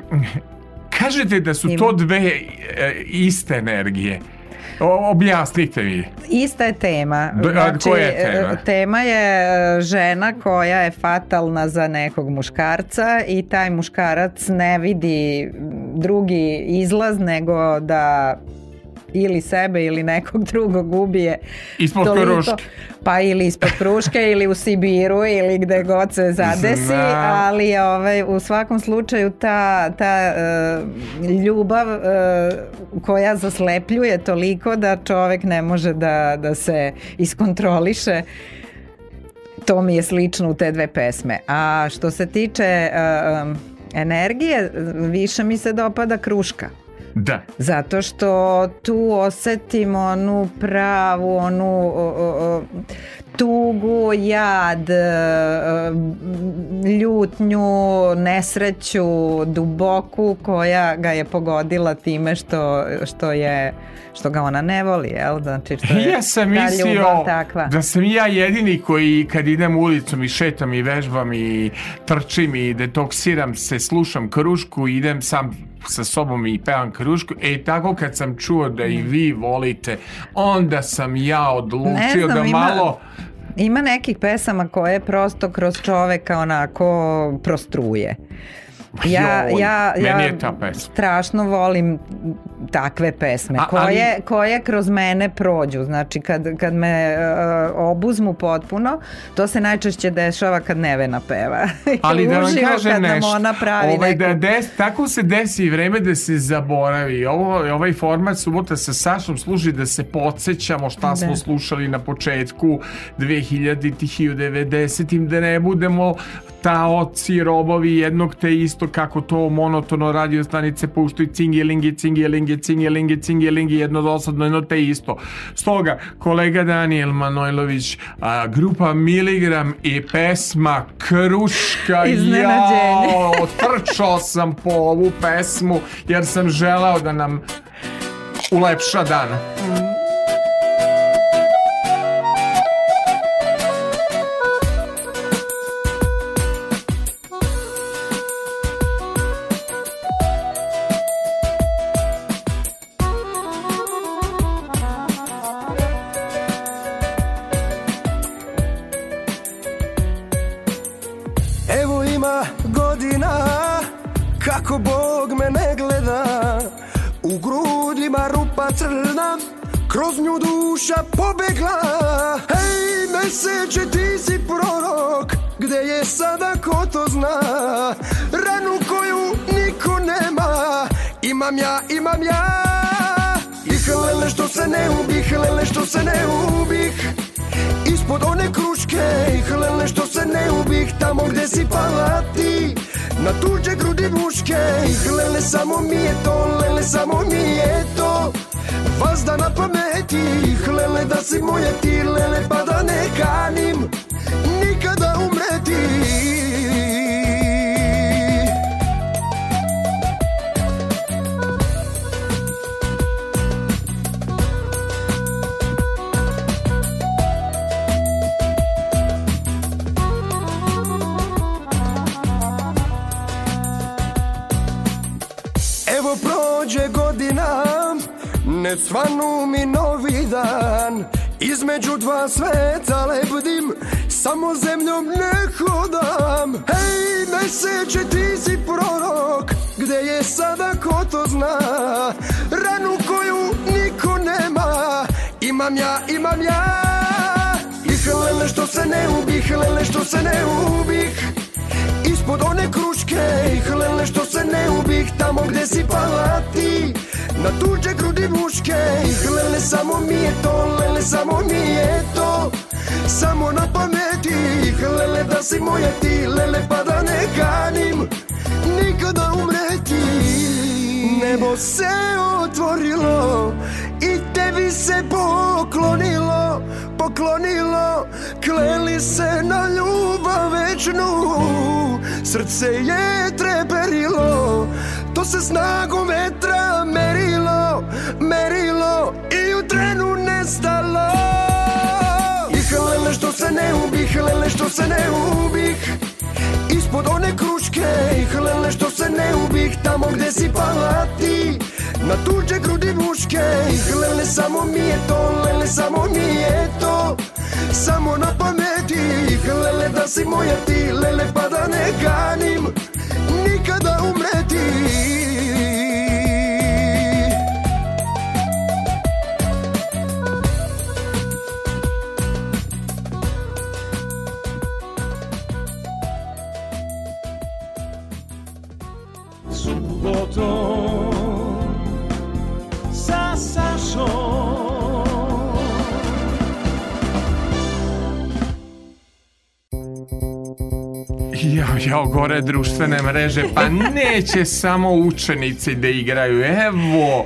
A: kažete da su to dve e, iste energije objasnite mi.
B: Ista je tema.
A: Znači, koja je znači,
B: tema? E, tema je e, žena koja je fatalna za nekog muškarca i taj muškarac ne vidi drugi izlaz nego da ili sebe ili nekog drugog ubije.
A: Ispod toliko, kruške.
B: Pa ili ispod kruške ili u Sibiru ili gde god se zadesi, Znam. ali ovaj, u svakom slučaju ta, ta uh, ljubav uh, koja zaslepljuje toliko da čovek ne može da, da se iskontroliše to mi je slično u te dve pesme. A što se tiče uh, energije, više mi se dopada kruška. Da. Zato što tu osetimo onu pravu, onu o, o, tugu, jad, e, ljutnju, nesreću, duboku koja ga je pogodila time što, što je što ga ona ne voli, jel? Znači što je
A: ja sam
B: mislio
A: takva. da sam ja jedini koji kad idem ulicom i šetam i vežbam i trčim i detoksiram se, slušam krušku i idem sam sa sobom i pevam krušku. E tako kad sam čuo da i vi volite, onda sam ja odlučio da znam, da ima... malo
B: ima nekih pesama koje prosto kroz čoveka onako prostruje. Pa ja, Joj, ja, meni ja je ta pesma. strašno volim takve pesme A, koje, ali... koje kroz mene prođu. Znači kad, kad me uh, obuzmu potpuno, to se najčešće dešava kad Nevena peva.
A: Ali da vam kažem nešto, ona pravi ovaj, neku... da des, tako se desi i vreme da se zaboravi. Ovo, ovaj format subota sa Sašom služi da se podsjećamo šta da. smo slušali na početku 2000-ih i 90-im, da ne budemo taoci, robovi jednog te isto kako to monotono radio stanice puštaju cingilingi, cingilingi, cingilingi, cingilingi, jedno dosadno, jedno te isto. Stoga, kolega Daniel Manojlović, a, grupa Miligram i pesma Kruška, jao, otrčao sam po ovu pesmu jer sam želao da nam ulepša dan. Mm.
F: kroz nju duša pobegla Hej meseče ti si prorok Gde je sada ko to zna Ranu koju niko nema Imam ja, imam ja Ih lele što se ne ubih Lele što se ne ubih Ispod one kruške Ih lele što se ne ubih Tamo gde si pala ti Na tuđe grudi muške Ih lele samo mi je to Lele samo mi je to Vazda na pameti, hlele da si moje ti, lele pa da ne kanim Nikada umreti ne svanu mi novi dan Između dva sveta lebdim Samo zemljom ne hodam Hej, meseče, ti si prorok Gde je sada, ko to zna Ranu koju niko nema Imam ja, imam ja Ihlele što se ne ubih ihlele što se ne ubih Ispod one kruške, ihlele što se ne ubih Tamo gde si pala ti Na tuđe grudi muške Lele samo mi je to, lele samo nije to Samo na pameti Lele da si moja ti, lele pa da ne kanim Nikada
A: umreti Nebo se otvorilo I tebi se poklonilo Poklonilo Kleli se na ljubav večnu Srce je treperilo To se snagom vetra merilo, merilo i u trenu nestalo Ihlele što se ne ubih, hlele što se ne ubih Ispod one kruške, ihlele što se ne ubih Tamo gde si pala ti, na tuđe grudi muške Ihlele samo mi je to, lele samo mi je to Samo na pameti, ihlele da si moja ti, lele pa da ne ganim za umreti Jao, jao, gore društvene mreže, pa neće samo učenici da igraju. Evo,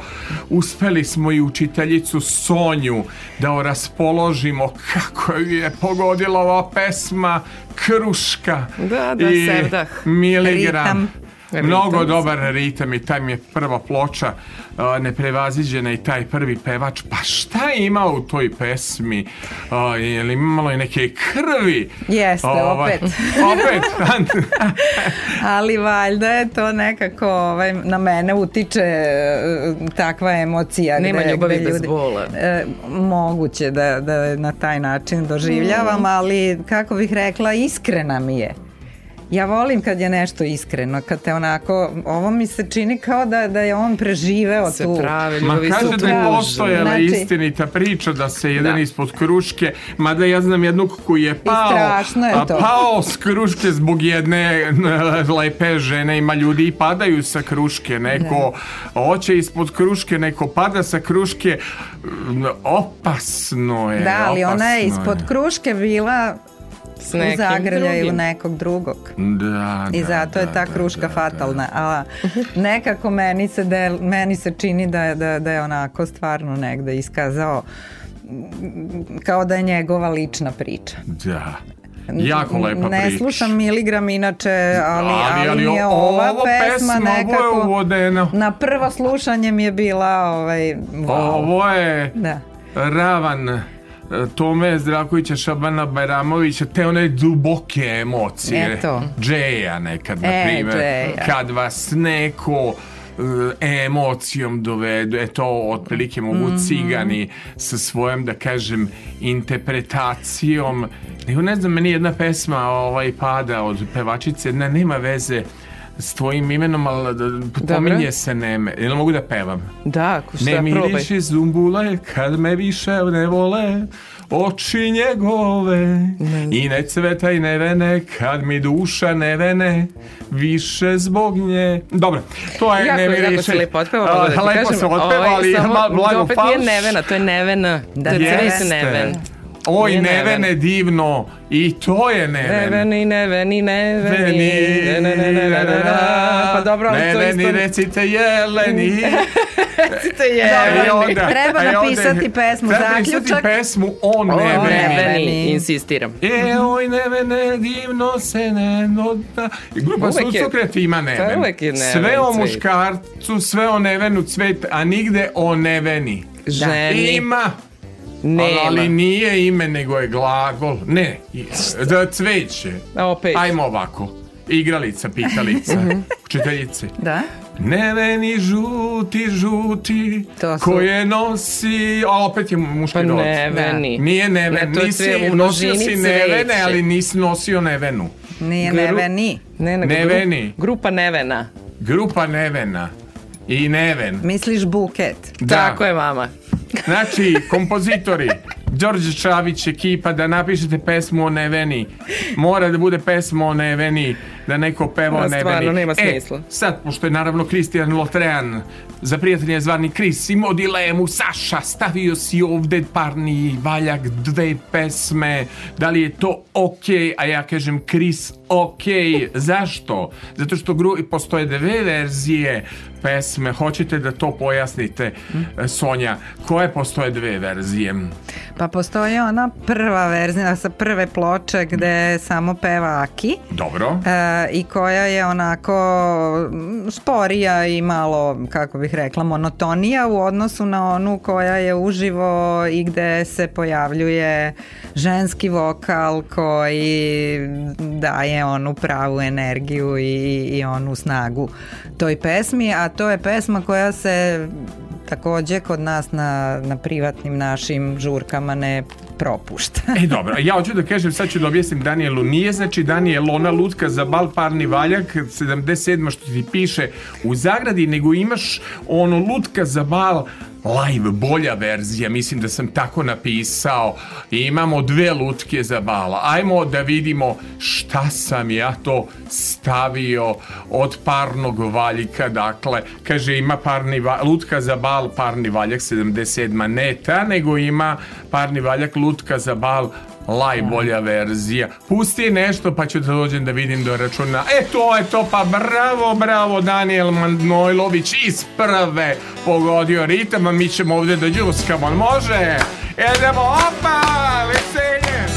A: uspeli smo i učiteljicu Sonju da o raspoložimo kako je pogodila ova pesma Kruška da, da, i sevdah. miligram. Ritam. Ritam. Mnogo dobar ritam i taj mi je prva ploča uh, neprevaziđena i taj prvi pevač. Pa šta ima u toj pesmi? Uh, je li imalo i neke krvi?
B: Jeste, ovaj, opet.
A: opet.
B: Ali valjda je to nekako ovaj, na mene utiče uh, takva emocija.
G: Nema gde, ljubavi gde bez bola. E,
B: moguće da,
G: da
B: na taj način doživljavam, mm. ali kako bih rekla, iskrena mi je. Ja volim kad je nešto iskreno, kad te onako, ovo mi se čini kao da, da je on preživeo se tu. Se prave,
A: Ma kaže da je postojala znači... istinita priča da se jedan da. ispod kruške, mada ja znam jednog koji
B: je
A: pao, je a
B: to.
A: pao s kruške zbog jedne lepe žene, ima ljudi i padaju sa kruške, neko da. oće ispod kruške, neko pada sa kruške, opasno je.
B: Da, ali opasno ona je ispod je. kruške bila s nekim u Zagrlja drugim. ili nekog drugog.
A: Da,
B: I
A: da,
B: zato da, je ta da, kruška da, da, fatalna. A nekako meni se, del, meni se čini da je, da, da je onako stvarno negde iskazao kao da je njegova lična priča.
A: Da. Jako lepa priča. Ne
B: slušam miligram inače, ali, da, ali, ali, ali je ova ovo pesma, pesma nekako... Ovo je uvodeno. Na prvo slušanje mi je bila ovaj...
A: Pa, wow. Ovo je... Da. Ravan Tome Zdrakovića, Šabana Bajramovića, te one duboke emocije.
B: Eto.
A: Džeja nekad, na e, Kad vas neko e, emocijom dovedu eto otprilike mogu mm -hmm. cigani sa svojom da kažem interpretacijom nego ne znam meni jedna pesma ovaj pada od pevačice ne, nema veze s tvojim imenom, ali da pominje se Neme. Jel mogu da pevam?
G: Da, ko šta, ne probaj.
A: Ne
G: miriši
A: zumbule, kad me više ne vole, oči njegove. Ne. I ne cveta i ne kad mi duša nevene više zbog nje. Dobro, to je
G: jako, ne miriši. Jako se
A: lepo otpeva, da lepo kažem. se otpeva, ovaj, ali ima blago
G: falš. Opet nije nevena, to je nevena. Da, da cveta neven.
A: Oj, je Nevene, Neven. divno. I to je Neven.
G: Neveni, neveni, neveni. Veni, ne,
A: ne, ne, Pa dobro, ali to Neveni, isto... recite jeleni.
G: Recite e, jeleni. Dobro, e,
B: onda- Treba napisati pesmu, Treba napisati zaključak.
A: pesmu o Neveni. Neveni,
G: insistiram.
A: E, oj, Nevene, divno se ne noda. I Grupa Uvek je- ima Neven. uvek je Neven sve o muškarcu, sve o Nevenu cvet, a nigde o Neveni. Ženi. Ima. Nema. Ali nije ime, nego je glagol. Ne, da cveće. Da, opet. Ajmo ovako. Igralica, pitalica, mhm. učiteljice.
B: Da?
A: Neveni žuti, žuti, to su... koje nosi... A opet je muški pa rod.
G: Neveni.
A: Da. Nije neven, ne, nisi, nosio si nevene, cveće. ali nisi nosio nevenu.
G: Nije Gru... neveni.
A: Ne, ne, neveni.
G: grupa nevena.
A: Grupa nevena. I neven.
B: Misliš buket.
G: Da. Tako je, mama.
A: Znači, kompozitori, Đorđe Čavić, ekipa, da napišete pesmu o Neveni. Mora da bude pesma o Neveni da neko peva da, o stvarno, nema
G: e, smisla.
A: E, sad, pošto je naravno Kristijan Lotrean za prijatelje je zvani Kris imao dilemu, Saša, stavio si ovde parni valjak dve pesme, da li je to ok, a ja kažem Kris ok, zašto? Zato što gru, postoje dve verzije pesme, hoćete da to pojasnite Sonja, koje postoje dve verzije?
B: Pa postoji ona prva verzija sa prve ploče gde samo peva Aki.
A: Dobro.
B: E, i koja je onako mm, sporija i malo, kako bih rekla, monotonija u odnosu na onu koja je uživo i gde se pojavljuje ženski vokal koji daje onu pravu energiju i, i onu snagu toj pesmi, a to je pesma koja se takođe kod nas na, na privatnim našim žurkama ne propušta.
A: e dobro, ja hoću da kažem, sad ću da objasnim Danielu, nije znači Daniel ona lutka za bal parni valjak 77 što ti piše u zagradi, nego imaš ono lutka za bal live, bolja verzija, mislim da sam tako napisao. Imamo dve lutke za bala. Ajmo da vidimo šta sam ja to stavio od parnog valjka. Dakle, kaže ima parni va lutka za bal, parni valjak 77. Ne ta, nego ima parni valjak lutka za bal bolja verzija. Pusti nešto pa ću da dođem da vidim do računa. E to je to, pa bravo, bravo Daniel Mandnojlović iz prve pogodio ritam, a mi ćemo ovde da džuskamo, može? Idemo, opa, veselje!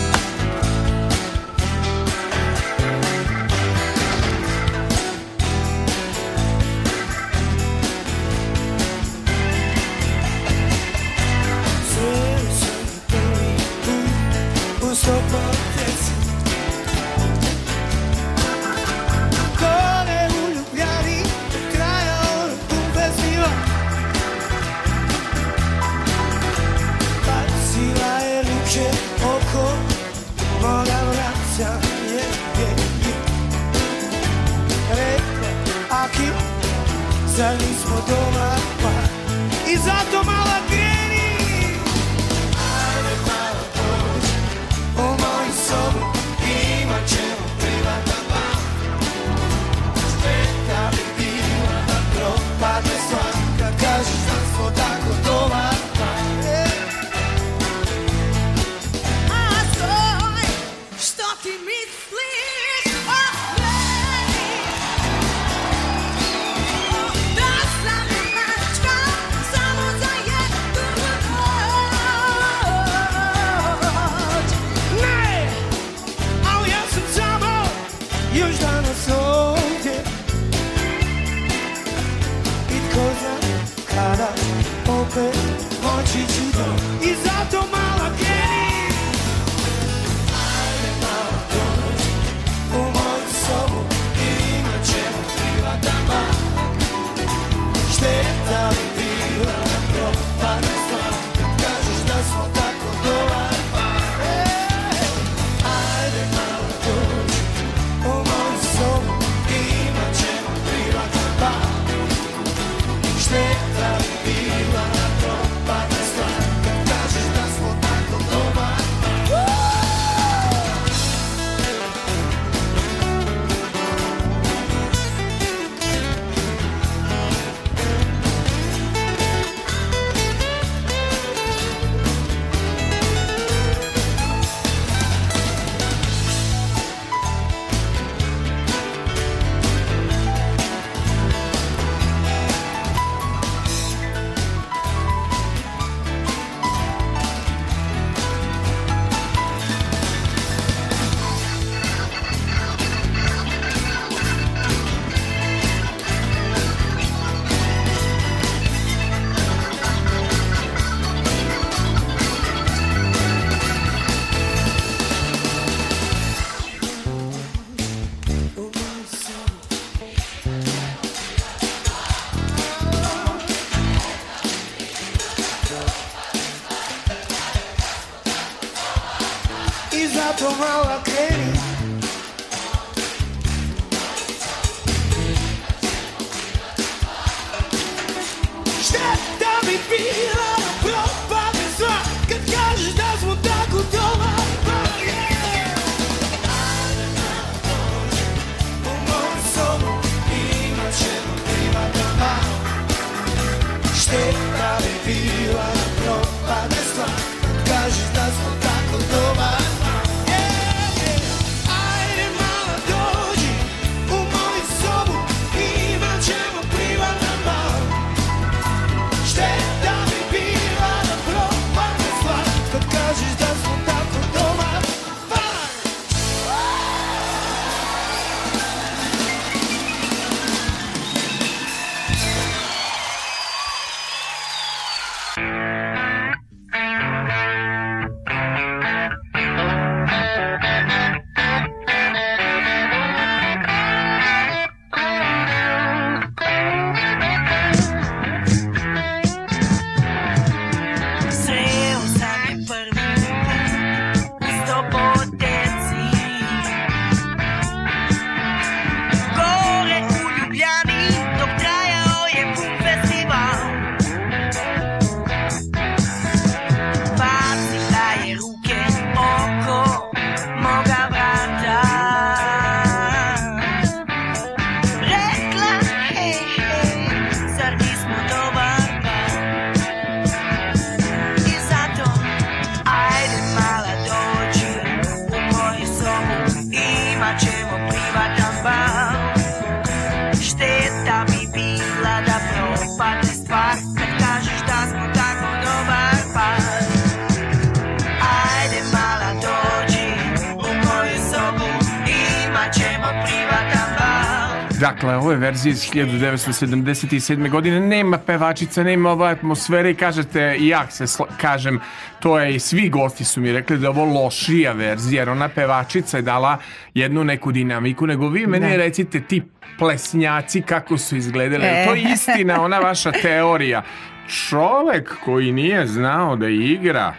A: iz 1977. godine, nema pevačica, nema ova atmosfera i kažete, i ja se kažem, to je i svi gosti su mi rekli da je ovo lošija verzija, jer ona pevačica je dala jednu neku dinamiku, nego vi meni ne. Da. recite ti plesnjaci kako su izgledali. E. To je istina, ona vaša teorija. Čovek koji nije znao da igra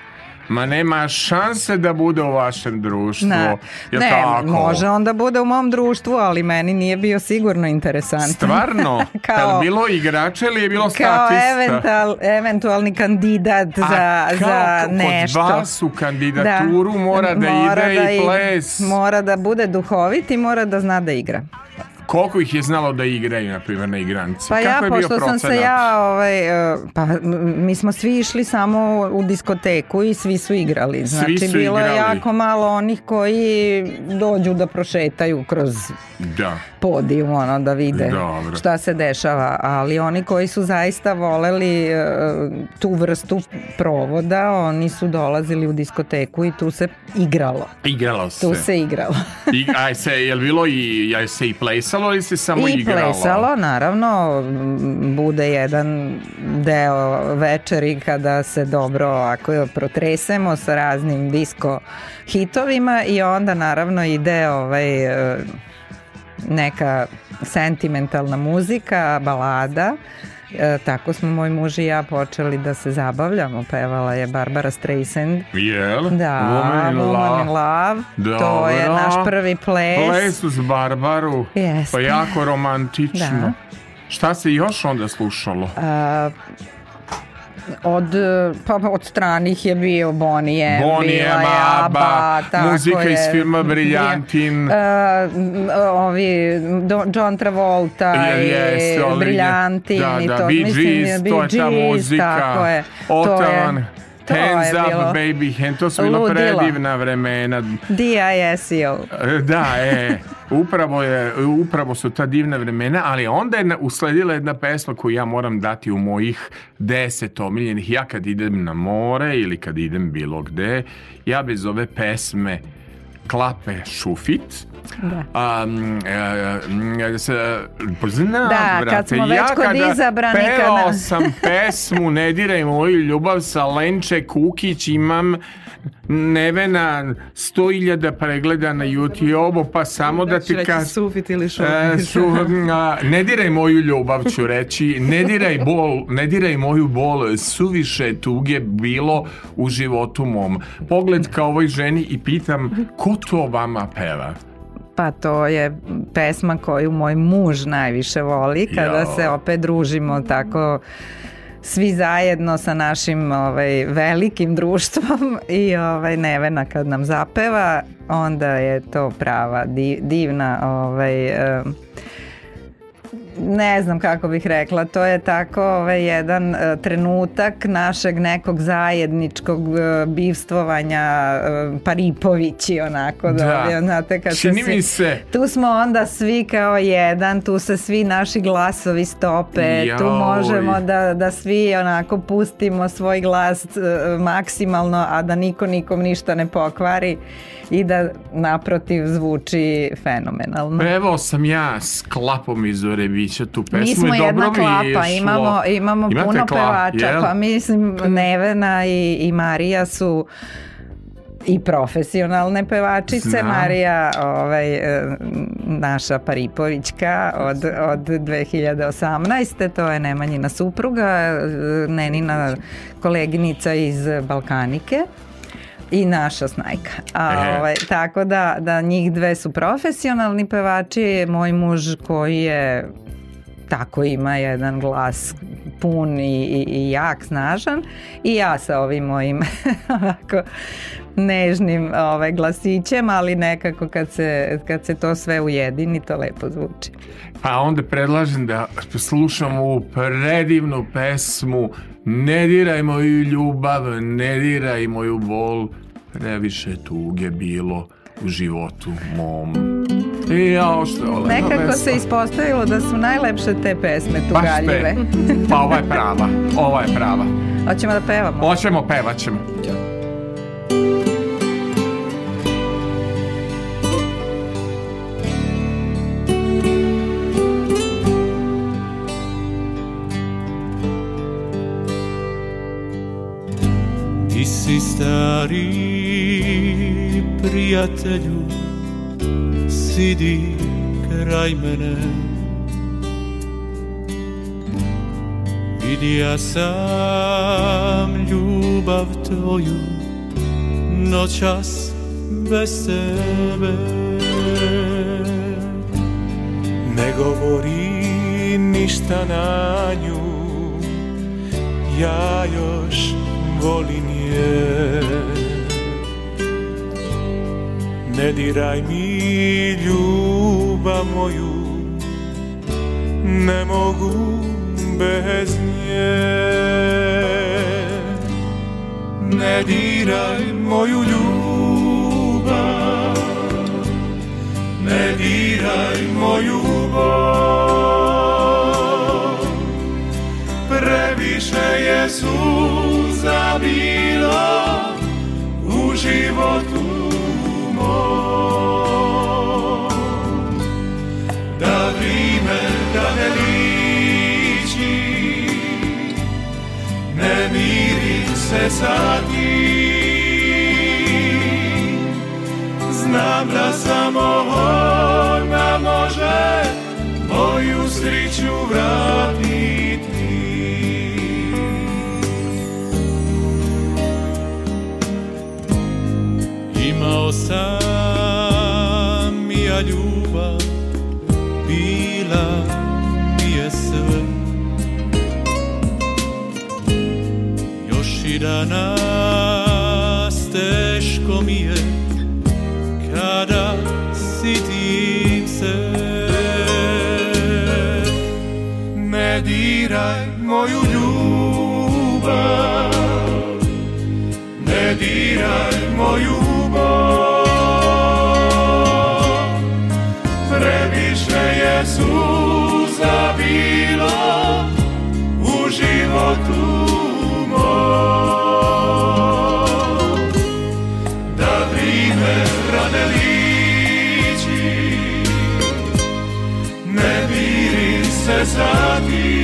A: Ma nema šanse da bude u vašem društvu. Ne, ne tako?
B: može da bude u mom društvu, ali meni nije bio sigurno interesantan.
A: Stvarno? kao, Jel bilo igrače ili je bilo statista?
B: Kao eventual, eventualni kandidat A za, kao, za kod nešto. Kod vas
A: u kandidaturu da, mora da ide da i ples.
B: Mora da bude duhovit i mora da zna da igra.
A: Koliko ih je znalo da igraju, na primjer, na igranci? Pa Kako ja, je bio pošto procenat? sam se ja,
B: ovaj, e, pa mi smo svi išli samo u diskoteku i svi su igrali. Znači, svi su bilo igrali. je jako malo onih koji dođu da prošetaju kroz da. podijum, ono, da vide Dobro. šta se dešava. Ali oni koji su zaista voleli e, tu vrstu provoda, oni su dolazili u diskoteku i tu se igralo.
A: Igralo se.
B: Tu se igralo.
A: I, aj se, je bilo i, aj se
B: i
A: plesalo?
B: plesalo ili se samo I igralo? I plesalo, naravno. Bude jedan deo večeri kada se dobro ako protresemo sa raznim disko hitovima i onda naravno ide ovaj neka sentimentalna muzika, balada. Uh, E, tako smo moj muž i ja počeli da se zabavljamo. Pevala je Barbara Streisand.
A: Jel?
B: Da, Woman in Woman Love. In love. Dobro. To je naš prvi ples. Ples
A: uz Barbaru. Jeste. Pa jako romantično. Da. Šta se još onda slušalo? A, e,
B: Od, e, pa, od stranih je bio Bonnie M, Bonnie M, Abba,
A: Abba muzika je, iz filma Briljantin. Uh,
B: ovi, John Travolta je, jest, i Briljantin. Da, da, i to,
A: Bee Gees, to je ta muzika. Tako je. Otavan. To je, To Hands je up bilo. baby, hand, to su bila predivna vremena.
B: Dija je SEO.
A: Da, e, upravo, je, upravo su ta divna vremena, ali onda je usledila jedna pesma koju ja moram dati u mojih deset omiljenih. Ja kad idem na more ili kad idem bilo gde, ja bez ove pesme klape šufit, da. Um, a, e, e, se, znam, da, brate, kad smo već ja kod kada izabrani pevao kada... sam pesmu Ne diraj moju ljubav sa Lenče Kukić imam Nevena 100.000 pregleda na YouTube-u, pa samo da, da ti kažem...
G: Sufit ili šupit. E, su,
A: ne diraj moju ljubav, ću reći. Ne diraj, bol, ne diraj moju bol. Suviše tuge bilo u životu mom. Pogled kao ovoj ženi i pitam, ko to vama peva?
B: Pa to je pesma koju moj muž najviše voli kada jo. se opet družimo tako svi zajedno sa našim ovaj, velikim društvom i ovaj, Nevena kad nam zapeva, onda je to prava divna ovaj, um, ne znam kako bih rekla, to je tako ovaj, jedan e, trenutak našeg nekog zajedničkog e, bivstvovanja e, Paripovići onako.
A: Da, da. znate, kad čini mi se.
B: Tu smo onda svi kao jedan, tu se svi naši glasovi stope, Jaoj. tu možemo da, da svi onako pustimo svoj glas e, maksimalno, a da niko nikom ništa ne pokvari i da naprotiv zvuči fenomenalno.
A: Evo sam ja s klapom iz Orebi pevačića tu pesmu. Mi smo i dobro jedna klapa,
B: je imamo, imamo Imate puno klap, pevača, jel? pa mislim Nevena i, i Marija su i profesionalne pevačice Znam. Marija ovaj, e, naša Paripovićka od, od 2018. to je Nemanjina supruga e, Nenina koleginica iz Balkanike i naša snajka. A, ovaj, tako da, da njih dve su profesionalni pevači, moj muž koji je tako ima jedan glas pun i, i, i jak, snažan i ja sa ovim mojim ovako nežnim ovaj, glasićem, ali nekako kad se, kad se to sve ujedini, to lepo zvuči.
A: A pa onda predlažem da slušamo ovu predivnu pesmu Ne diraj moju ljubav, ne diraj moju bol, previše tuge bilo u životu mom. I jao što
B: je Nekako se ispostavilo da su najlepše te pesme tugaljive.
A: Baš
B: te.
A: Pa ova je prava, ova je prava.
G: Hoćemo da pevamo?
A: Hoćemo, pevaćemo. Ja. Ti si stari prijatelju, sidi kraj mene. Vidija sam ljubav tvoju, noćas bez tebe Ne govori ništa na nju Ja još volim je Ne diraj mi ljubav moju Ne mogu bez nje ne diraj moju ljubav Ne diraj moju bol Previše je suza bilo U životu mom Da vrime da ne liči Ne se sad samo on može moju sreću vratiti. Imao sam i ja ljubav, bila mi je sve. Još i danas diraj moju ljubav Ne diraj moju bol Previše je suza bilo U životu mom Da vrime rane liči Ne se za ti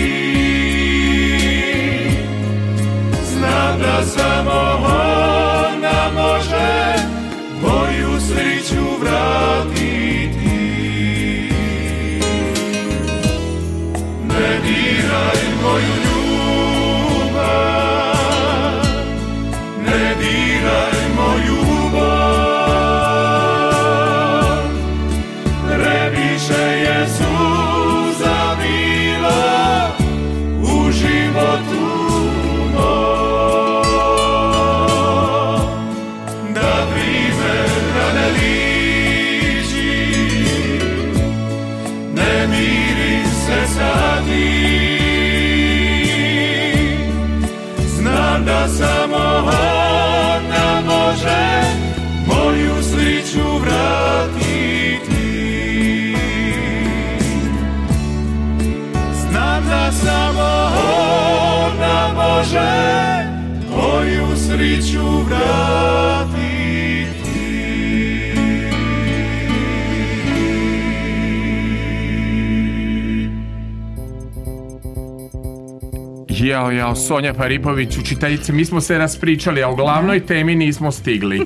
A: Jao, jao, Sonja Paripović, učiteljice, mi smo se raspričali, a o glavnoj temi nismo stigli.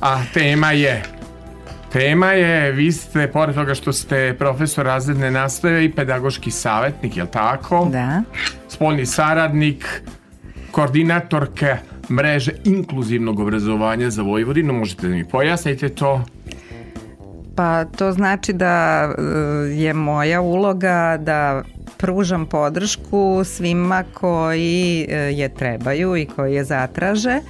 A: A tema je... Tema je, vi ste, pored toga što ste profesor razredne nastave i pedagoški savjetnik, jel tako?
B: Da.
A: Spolni saradnik, koordinatorke mreže inkluzivnog obrazovanja za Vojvodinu. Možete da mi pojasnite to?
B: Pa to znači da e, je moja uloga da pružam podršku svima koji e, je trebaju i koji je zatraže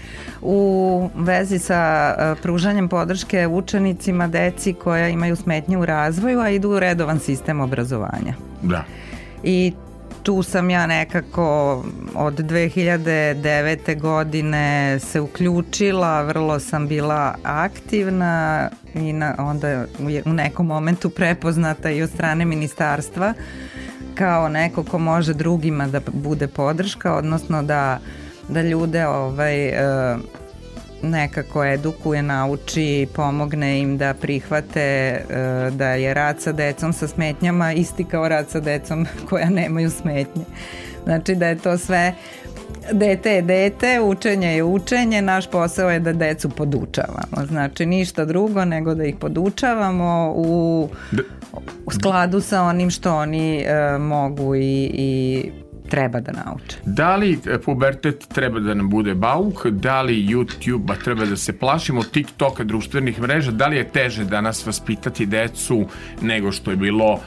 B: u vezi sa e, pružanjem podrške učenicima, deci koja imaju smetnje u razvoju, a idu u redovan sistem obrazovanja.
A: Da.
B: I tu sam ja nekako od 2009. godine se uključila, vrlo sam bila aktivna i na, onda u nekom momentu prepoznata i od strane ministarstva kao neko ko može drugima da bude podrška, odnosno da, da ljude ovaj, eh, nekako edukuje, nauči, i pomogne im da prihvate e, da je rad sa decom sa smetnjama isti kao rad sa decom koja nemaju smetnje. Znači da je to sve dete je dete, učenje je učenje, naš posao je da decu podučavamo. Znači ništa drugo nego da ih podučavamo u, da. u skladu sa onim što oni e, mogu i, i treba da nauče.
A: Da li e, pubertet treba da nam bude bauk, da li YouTube-a treba da se plašimo, TikToka, društvenih mreža, da li je teže danas vaspitati decu nego što je bilo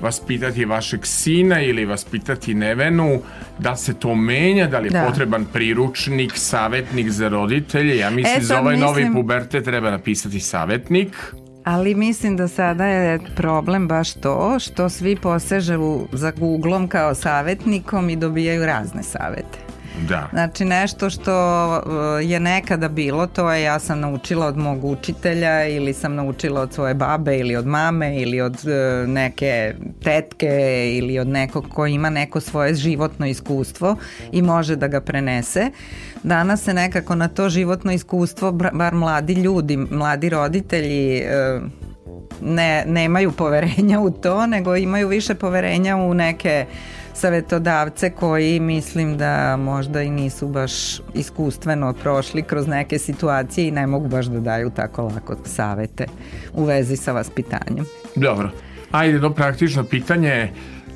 A: vaspitati vašeg sina ili vaspitati nevenu, da se to menja, da li je da. potreban priručnik, savetnik za roditelje, ja mislim e, za ovaj mislim... novi pubertet treba napisati savetnik.
B: Ali mislim da sada je problem baš to što svi poseže za Googlom kao savetnikom i dobijaju razne savete.
A: Da.
B: Znači nešto što uh, je nekada bilo, to je ja sam naučila od mog učitelja ili sam naučila od svoje babe ili od mame ili od uh, neke tetke ili od nekog ko ima neko svoje životno iskustvo i može da ga prenese. Danas se nekako na to životno iskustvo, bar mladi ljudi, mladi roditelji, uh, ne, nemaju poverenja u to, nego imaju više poverenja u neke savetodavce koji mislim da možda i nisu baš iskustveno prošli kroz neke situacije i ne mogu baš da daju tako lako savete u vezi sa vaspitanjem.
A: Dobro. Ajde do praktično pitanje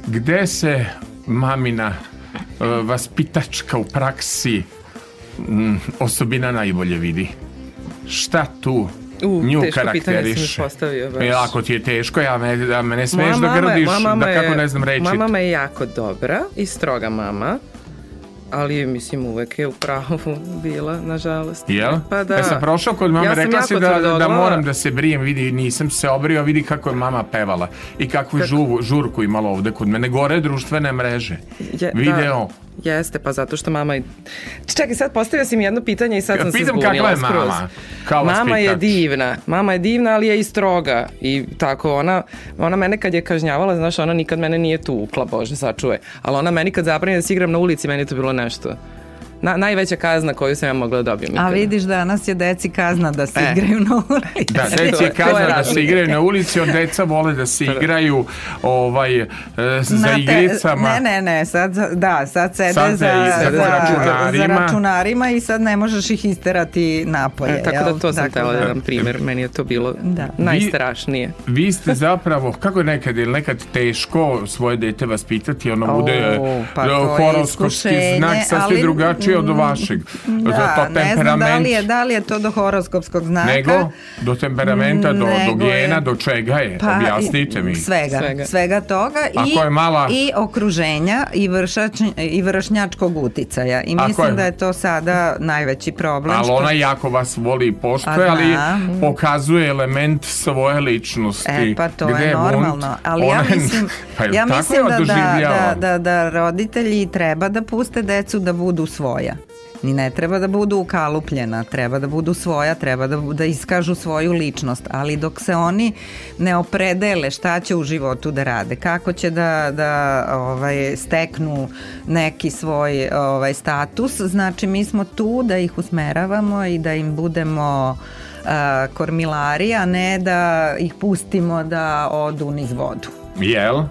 A: gde se mamina e, vaspitačka u praksi osobina najbolje vidi? Šta tu U, nju teško pitanje sam postavio baš. E, ti je teško, ja me, da mene smeš da grdiš, je, da kako ne znam reći. Moja
H: mama je jako dobra i stroga mama ali mislim uvek je u pravu bila, nažalost.
A: Jel? Pa da. Ja e, sam prošao kod mame, ja rekla si da, da, da moram da se brijem, vidi, nisam se obrio, vidi kako je mama pevala i kakvu Kak... žuvu, žurku imala ovde kod mene, gore društvene mreže, je, da. video. Da,
H: jeste, pa zato što mama... Čekaj, sad postavio si mi jedno pitanje i sad sam Pitam se zbunila. Pitam
A: kakva je mama? Skroz.
H: Kao mama je divna. Mama je divna, ali je i stroga. I tako, ona, ona mene kad je kažnjavala, znaš, ona nikad mene nije tukla, Bože, sačuve. Ali ona meni kad zabranje da se igram na ulici, meni je to bilo ne понимаешь, что na, najveća kazna koju sam ja mogla da dobijem.
B: A vidiš danas je deci kazna da se e. igraju na ulici.
A: Da, deci je kazna da se igraju na ulici, on deca vole da se da. igraju ovaj, e, za te, igricama.
B: Ne, ne, ne, sad, da, sad sede sad za, za, za, računarima. za računarima i sad ne možeš ih isterati napolje.
H: E, tako jel? da to sam dakle, tela jedan da. primer, meni je to bilo da. najstrašnije.
A: Vi, vi ste zapravo, kako je nekad, je nekad teško svoje dete vaspitati, ono bude pa horoskopski znak sasvim drugačije gori od vašeg.
B: Da, Zato temperament... Ne znam da li, je, da li je to do horoskopskog znaka.
A: Nego? Do temperamenta, do, Nego do gena, je... do čega je? Pa, Objasnite mi.
B: Svega, svega. svega toga. Ako I, je mala... I okruženja i, vršač, i vršnjačkog uticaja. I mislim je... da je to sada najveći problem.
A: Ali što... ona jako vas voli i poštuje, ali da. pokazuje element svoje ličnosti. E,
B: pa to Gde je normalno. Mont... Ali ja mislim, pa ja mislim da, da-, da, da, da roditelji treba da puste decu da budu svoje svoja. Ni ne treba da budu ukalupljena, treba da budu svoja, treba da, da iskažu svoju ličnost, ali dok se oni ne opredele šta će u životu da rade, kako će da, da ovaj, steknu neki svoj ovaj, status, znači mi smo tu da ih usmeravamo i da im budemo a, kormilari, a ne da ih pustimo da odu niz vodu.
A: Jel?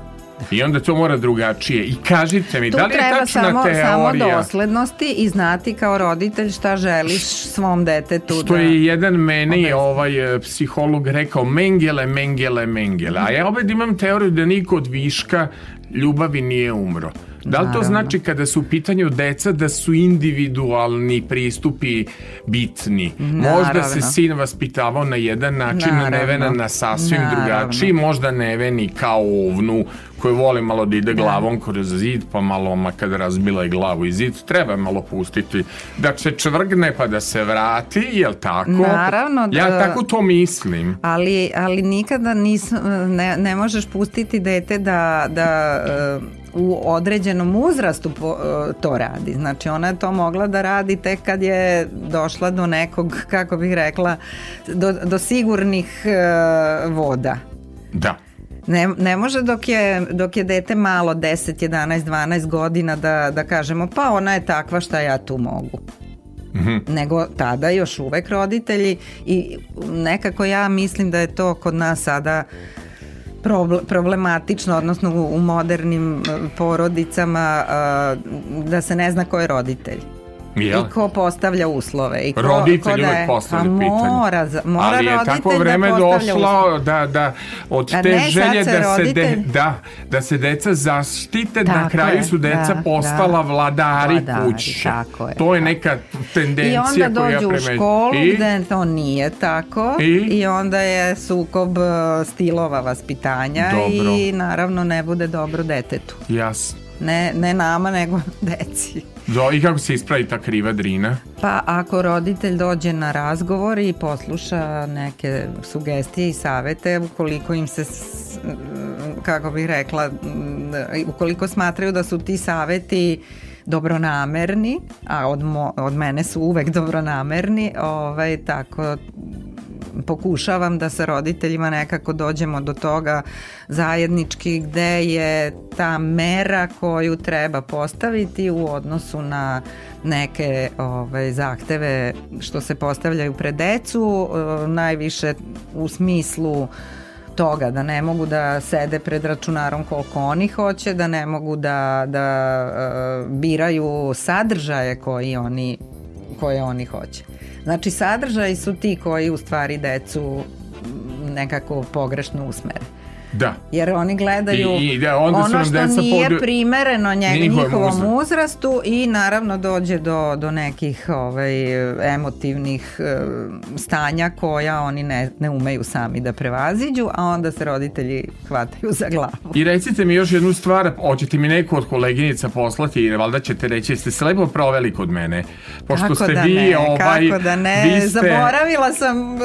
A: I onda to mora drugačije. I kažite mi, tu da li je tačna samo,
B: teorija? samo doslednosti i znati kao roditelj šta želiš svom detetu.
A: Što da... je jedan meni Obezno. ovaj e, psiholog rekao Mengele, Mengele, Mengele. A ja opet imam teoriju da niko od viška ljubavi nije umro. Da li Naravno. znači kada su u pitanju deca da su individualni pristupi bitni? Naravno. Mhm. Možda se sin vaspitavao na jedan način, Naravno. Nevena na sasvim Naravno. drugačiji, možda Neveni kao ovnu koju voli malo da ide da. glavom kroz zid, pa malo ma kad razbila je glavu i zid, treba malo pustiti da se čvrgne pa da se vrati, je jel tako? Naravno da... Ja tako to mislim.
B: Ali, ali nikada nis, ne, ne možeš pustiti dete da, da u određenom uzrastu po, e, to radi. Znači ona je to mogla da radi tek kad je došla do nekog, kako bih rekla, do, do sigurnih uh, voda.
A: Da.
B: Ne, ne može dok je, dok je dete malo 10, 11, 12 godina da, da kažemo pa ona je takva šta ja tu mogu. Mm -hmm. nego tada još uvek roditelji i nekako ja mislim da je to kod nas sada uh, problematično, odnosno u modernim e, porodicama e, da se ne zna ko je roditelj. Ja. I ko postavlja uslove. I
A: ko, Roditelj uvek je... postavlja pitanje. Mora, mora Ali je tako da vreme da došlo da, da od da te ne, želje se da se, de, da, da se deca zaštite, tako na kraju je, su deca da, da. postala da, vladari, vladari kuće. Tako je, to je neka tendencija koja premeđa. I
B: onda dođu u školu I,
A: gde to
B: nije tako i, i onda je sukob e, stilova vaspitanja dobro. i naravno ne bude dobro detetu.
A: Jasno.
B: Ne, ne nama, nego deci.
A: Do, I kako se ispravi ta kriva drina?
B: Pa ako roditelj dođe na razgovor i posluša neke sugestije i savete, ukoliko im se, kako bih rekla, ukoliko smatraju da su ti saveti dobronamerni, a od, mo, od mene su uvek dobronamerni, ovaj, tako pokušavam da sa roditeljima nekako dođemo do toga zajednički gde je ta mera koju treba postaviti u odnosu na neke ovaj, zahteve što se postavljaju pred decu, e, najviše u smislu toga da ne mogu da sede pred računarom koliko oni hoće, da ne mogu da, da e, biraju sadržaje koji oni koje oni hoće. Znači sadržaj su ti koji u stvari decu nekako pogrešno usmere.
A: Da.
B: Jer oni gledaju I, i, da, onda ono što nije pod... primereno njeg, njihovom uzrastu i naravno dođe do, do nekih ovaj, emotivnih uh, stanja koja oni ne, ne umeju sami da prevaziđu, a onda se roditelji hvataju za glavu.
A: I recite mi još jednu stvar, hoćete mi neku od koleginica poslati jer valjda ćete reći, jeste se lepo proveli kod mene.
B: Pošto kako
A: ste
B: da vi, ne, ovaj, kako da ne, vi ste... zaboravila sam uh,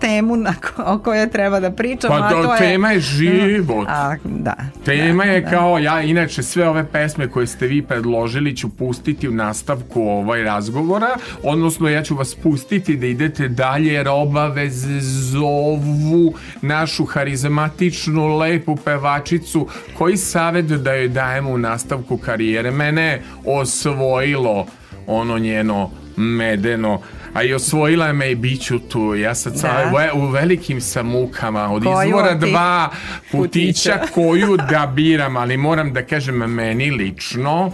B: temu na ko o kojoj treba da pričam,
A: pa, a to je tema je je život.
B: A, da,
A: Tema da, je da. kao, ja inače sve ove pesme koje ste vi predložili ću pustiti u nastavku ovaj razgovora, odnosno ja ću vas pustiti da idete dalje jer obaveze zovu našu harizmatičnu lepu pevačicu. Koji savet da joj dajemo u nastavku karijere? Mene osvojilo ono njeno medeno a i osvojila me i bit ću tu. Ja sad sa, da. u velikim sam mukama od koju izvora dva putića koju da biram, ali moram da kažem meni lično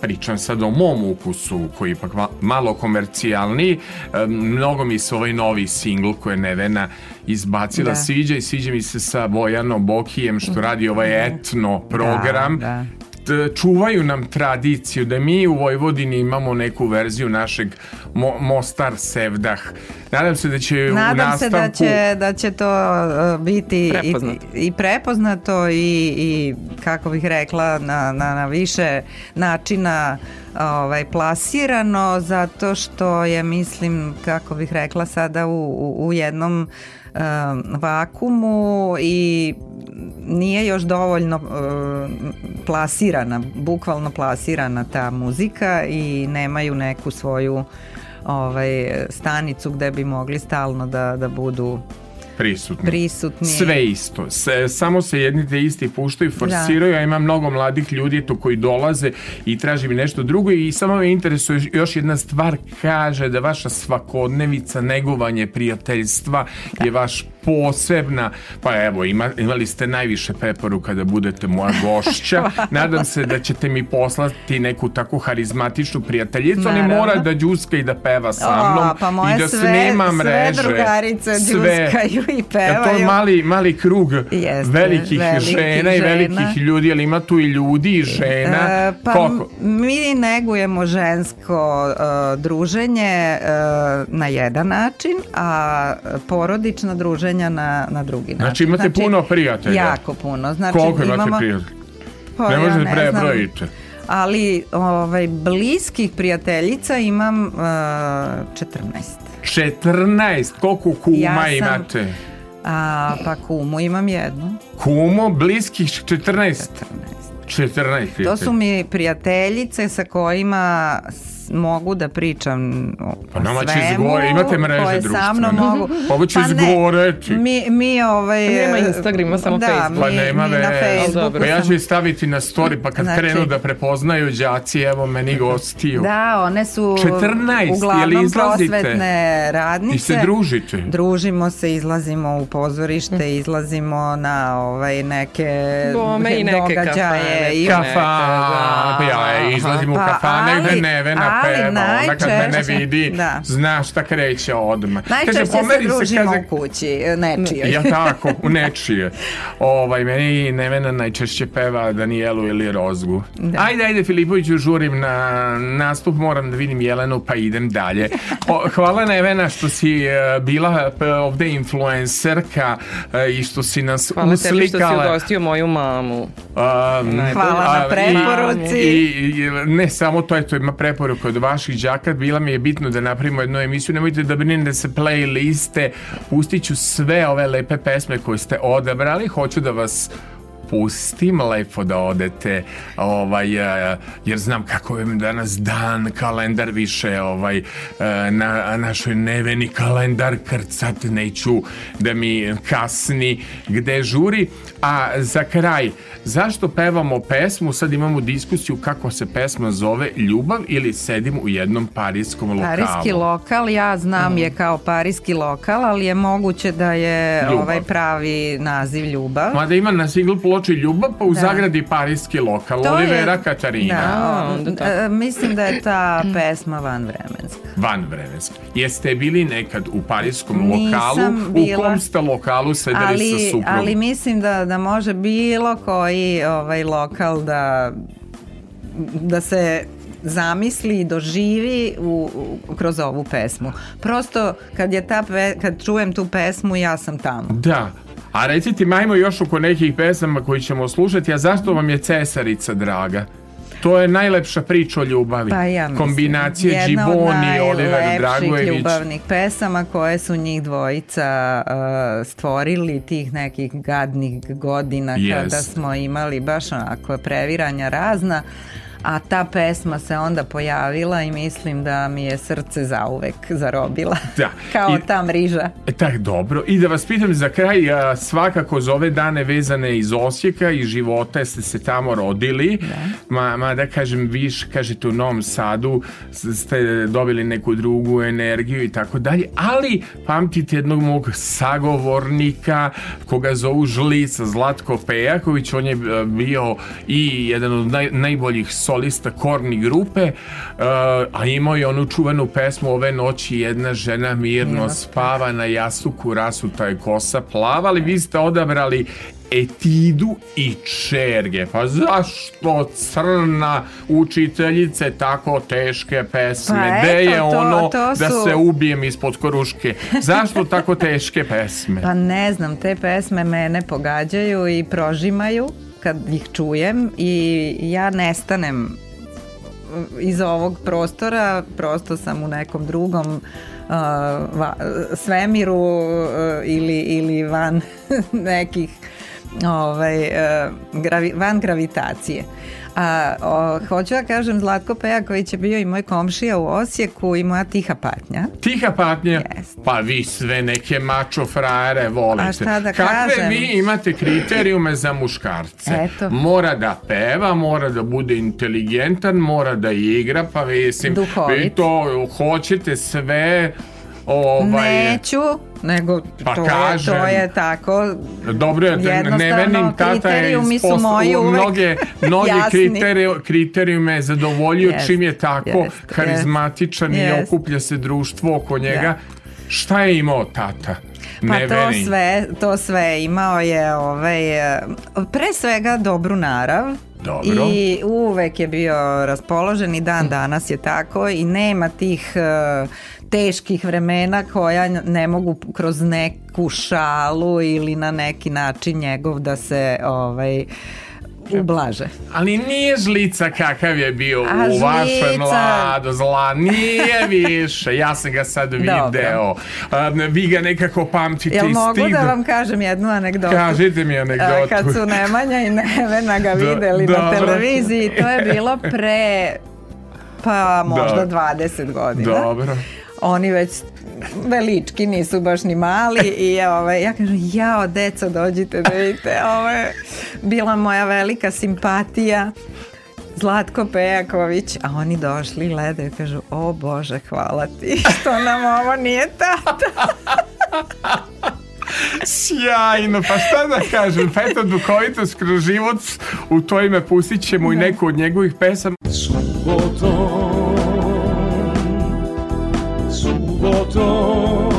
A: pričam sad o mom ukusu koji je ipak malo komercijalni mnogo mi se ovaj novi singl koji je Nevena izbacila da. sviđa i sviđa mi se sa Vojano Bokijem što mhm. radi ovaj etno program da, da E, čuvaju nam tradiciju, da mi u Vojvodini imamo neku verziju našeg Mo Mostar Sevdah. Nadam se da će Nadam u nastavku...
B: Nadam se da će, da
A: će
B: to e, biti prepoznato. I, i prepoznato i, i kako bih rekla na, na, na više načina ovaj, plasirano zato što je mislim kako bih rekla sada u, u, u jednom uh, vakumu i nije još dovoljno e, plasirana, bukvalno plasirana ta muzika i nemaju neku svoju ovaj, stanicu gde bi mogli stalno da, da budu prisutni. prisutni.
A: Sve isto. Se, samo se jedni te isti puštaju, da. forsiraju, da. a ima mnogo mladih ljudi tu koji dolaze i traži mi nešto drugo i samo me interesuje još jedna stvar, kaže da vaša svakodnevica, negovanje prijateljstva da. je vaš posebna, pa evo, ima, imali ste najviše preporuka da budete moja gošća. Nadam se da ćete mi poslati neku tako harizmatičnu prijateljicu. Naravno. Ona mora da džuska i da peva sa mnom o, pa i da sve, snima
B: mreže. Sve drugarice sve. i pevaju. Ja,
A: to je mali, mali krug Jeste, velikih, velikih žena, žena i velikih ljudi, ali ima tu i ljudi i e, žena. E, pa Koliko?
B: mi negujemo žensko e, druženje e, na jedan način, a porodično druženje gledanja na, na drugi način. Znači
A: imate znači, puno prijatelja?
B: Jako puno.
A: Znači, Koliko imate imamo... prijatelja? Pa, ne možete ja prebrojiti.
B: Ali ovaj, bliskih prijateljica imam uh, 14.
A: 14? Koliko kuma ja sam, imate?
B: A, pa kumu imam jednu.
A: Kumu bliskih 14? 14. 14.
B: To su mi prijateljice sa kojima mogu da pričam o pa nama svemu. Će izgore,
A: imate mreže
B: društvene. Sa mnom mogu.
A: Ovo će pa izgoreti. Mi,
B: mi ovaj... Pa
H: nema Instagrama, samo da, Facebook. Pa
A: nema mi, Pa ja ću staviti na story, pa kad znači, krenu da prepoznaju đaci, evo meni gostiju.
B: Da, one su 14, uglavnom prosvetne radnice. I
A: se družite.
B: Družimo se, izlazimo u pozorište, mm. izlazimo na ovaj neke Bome neke događaje. Kafane, i...
A: kafane, da, pa ja, izlazimo pa, u kafane ali, gde Nevena ali peva, najčešće, ona kad me ne vidi, da. zna šta kreće odmah.
B: Najčešće kaže, pomeri se družimo se, kaže, u kući, nečije.
A: Ja tako, u nečije. Ovaj, meni Nevena najčešće peva Danijelu ili Rozgu. Da. Ajde, ajde Filipoviću, žurim na nastup, moram da vidim Jelenu, pa idem dalje. O, hvala Nevena što si e, bila e, ovde influencerka e, i što si nas hvala
H: uslikala. Hvala tebi što si ugostio moju mamu.
B: Um, hvala na preporuci. I, i,
A: ne samo to, eto, ima preporuk kod vaših đaka, bila mi je bitno da napravimo jednu emisiju. Nemojte da brinem da se playliste, pustit ću sve ove lepe pesme koje ste odabrali. Hoću da vas pustim lepo da odete ovaj, eh, jer znam kako je danas dan, kalendar više ovaj, eh, na našoj neveni kalendar krcat neću da mi kasni gde žuri a za kraj zašto pevamo pesmu sad imamo diskusiju kako se pesma zove Ljubav ili sedim u jednom parijskom lokalu Parijski
B: lokal, ja znam mm. je kao parijski lokal ali je moguće da je ovaj, ljubav. ovaj pravi naziv Ljubav
A: Mada ima na single ploču oči ljubav, pa u da. zagradi parijski lokal. To Olivera je... Katarina. Da, o, e,
B: mislim da je ta pesma vanvremenska.
A: Vanvremenska. Jeste bili nekad u parijskom Nisam lokalu? Bila, u kom ste lokalu sedeli ali, sa suprugom?
B: Ali mislim da, da može bilo koji ovaj, lokal da, da se zamisli i doživi u, u, kroz ovu pesmu. Prosto kad je ta pe, kad čujem tu pesmu ja sam tamo.
A: Da, A recite majmo još oko nekih pesama koji ćemo slušati, a zašto vam je Cesarica draga? To je najlepša priča o ljubavi. Pa ja mislim, Kombinacije Džiboni, Oliver Dragojević. ljubavnih
B: pesama koje su njih dvojica uh, stvorili tih nekih gadnih godina yes. kada smo imali baš onako previranja razna a ta pesma se onda pojavila i mislim da mi je srce zauvek zarobila. Da. Kao I, ta mriža. E,
A: tak, dobro. I da vas pitam za kraj, a, svakako za ove dane vezane iz Osijeka i života ste se tamo rodili. Da. Ma, ma da kažem, viš, kažete u Novom Sadu ste dobili neku drugu energiju i tako dalje, ali pamtite jednog mog sagovornika koga zovu Žlica Zlatko Pejaković, on je bio i jedan od naj, najboljih so solista Korni grupe, e, a imao je onu čuvenu pesmu Ove noći jedna žena mirno spava na jastuku rasuta je kosa plava, ali vi ste odabrali etidu i čerge. Pa zašto crna učiteljice tako teške pesme? Pa eto, je to, ono to da su... da se ubijem ispod koruške? Zašto tako teške pesme?
B: Pa ne znam, te pesme mene pogađaju i prožimaju kad ih čujem i ja nestanem iz ovog prostora, prosto sam u nekom drugom uh, va, svemiru uh, ili, ili van nekih ovaj, e, gravi, van gravitacije. A o, hoću da kažem Zlatko Pejaković je bio i moj komšija u Osijeku i moja tiha patnja.
A: Tiha patnja? Yes. Pa vi sve neke mačo frajere volite. A šta da Kakve kažem? vi imate kriterijume za muškarce? Eto. Mora da peva, mora da bude inteligentan, mora da igra, pa mislim, Duhovit. vi to hoćete sve
B: ovaj... Neću, nego pa to, kažem, je, to je tako.
A: Dobro je, nevenim tata je ispost... moji uvek mnoge, mnoge kriteriju, kriterijume zadovoljio yes, čim je tako yes, harizmatičan yes. i okuplja se društvo oko njega. Da Šta je imao tata? Pa
B: to sve, to sve imao je ovaj, pre svega dobru narav, dobro. I uvek je bio raspoložen i dan danas je tako i nema tih e, teških vremena koja ne mogu kroz neku šalu ili na neki način njegov da se ovaj ublaže.
A: Ali nije žlica kakav je bio A, u vaše mlado zla, nije više, ja sam ga sad video. Dobro. Vi ga nekako pamtite Jel iz
B: mogu
A: stignu.
B: da vam kažem jednu anegdotu?
A: Kažite mi anegdotu. E,
B: kad su Nemanja i Nevena ga videli dobro. na televiziji, to je bilo pre pa možda dobro. 20 godina. Dobro. Oni već velički, nisu baš ni mali i ovaj, ja kažem, jao, deco, dođite da vidite, ovo je bila moja velika simpatija. Zlatko Pejaković, a oni došli, gledaju i kažu, o Bože, hvala ti, što nam ovo nije tata.
A: Sjajno, pa šta da kažem, Petar Dukovitost kroz život, u to ime pustit ćemo i da. neku od njegovih pesama. Subotom 懂。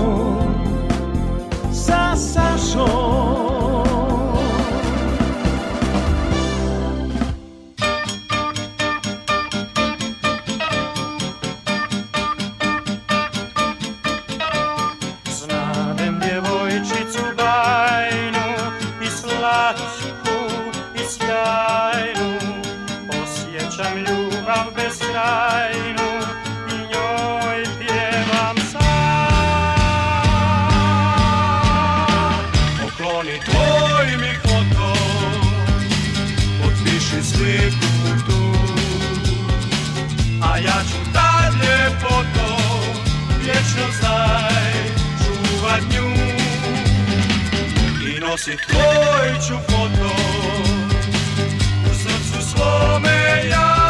A: nosi tvoju ću foto U srcu svome ja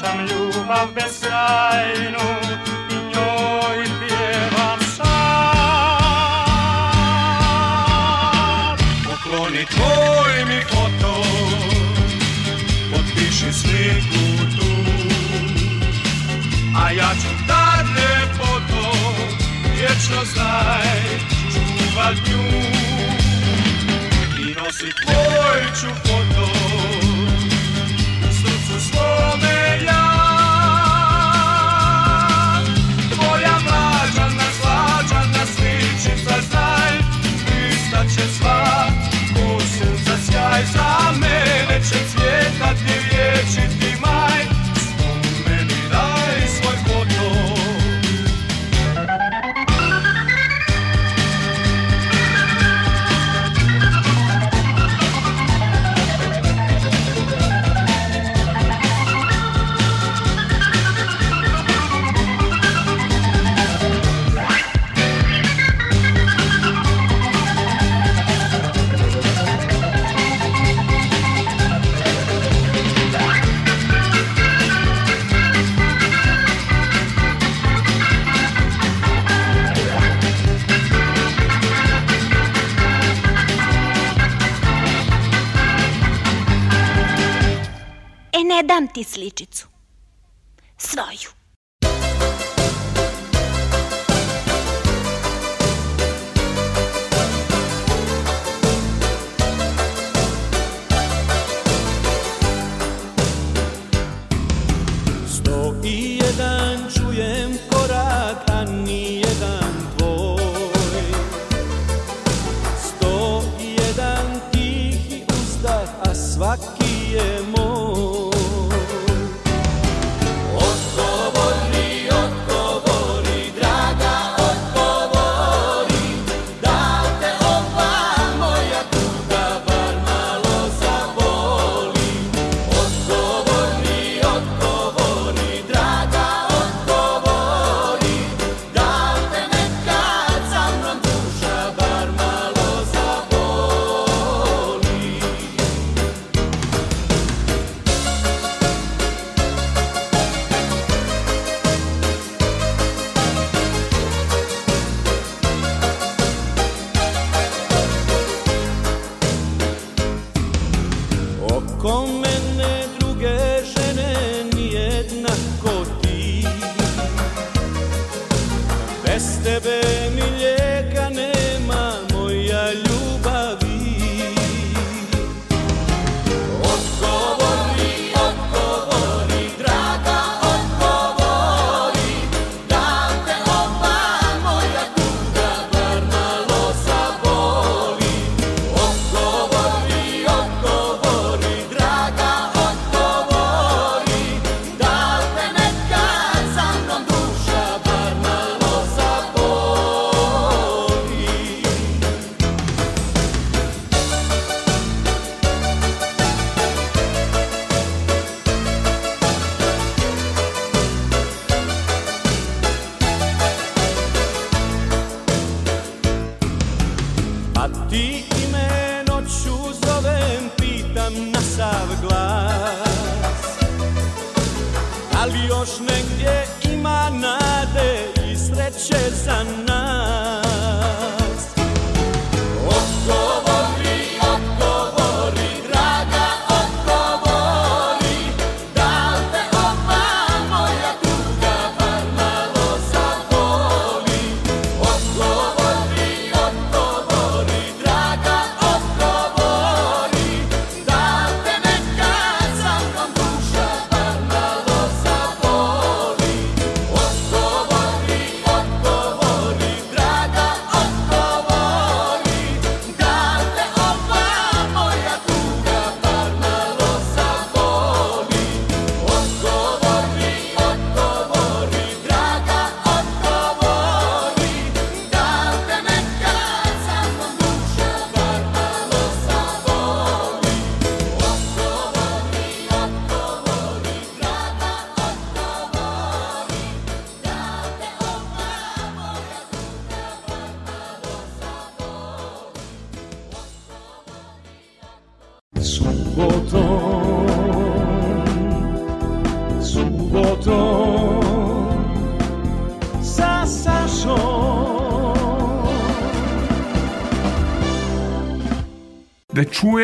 A: osjećam ljubav beskrajnu i njoj pjevam sam. Pokloni tvoj mi foto, potpiši sliku tu, a ja ću tad ljepoto, vječno znaj, čuvat nju. I nosi tvoj ću foto, przycwietać nie wieczy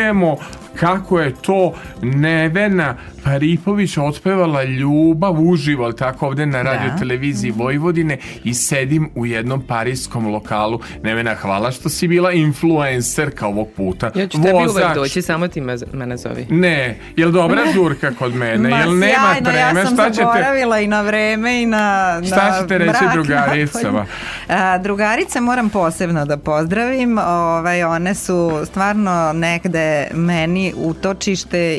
A: čujemo kako je to nevena Paripović otpevala Ljubav uživo, tako ovde na da. radio televiziji mhm. Vojvodine i sedim u jednom parijskom lokalu. Nevena, hvala što si bila influencerka ovog puta. Ja
I: ću tebi uvek doći, samo ti
A: mene
I: zovi.
A: Ne, jel dobra žurka kod mene? Ma, jel nema sjajno,
B: treme?
A: ja
B: sam šta zaboravila i na vreme i na, na Šta
A: ćete reći mrak, drugaricama? A,
B: drugarice moram posebno da pozdravim. Ovaj, one su stvarno negde meni utočište e,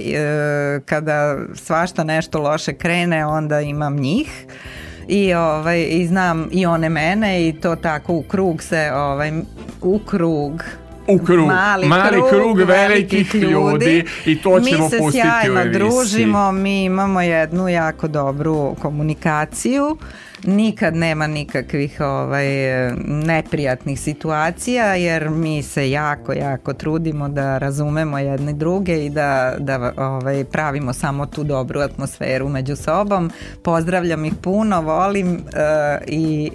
B: kada svašta nešto loše krene, onda imam njih i, ovaj, i znam i one mene i to tako u krug se ovaj, u krug
A: u krug, mali, mali krug, krug velikih ljudi, i to mi ćemo
B: pustiti u
A: Mi se sjajno
B: družimo, mi imamo jednu jako dobru komunikaciju nikad nema nikakvih ovaj, neprijatnih situacija jer mi se jako, jako trudimo da razumemo jedne druge i da, da ovaj, pravimo samo tu dobru atmosferu među sobom. Pozdravljam ih puno, volim uh, i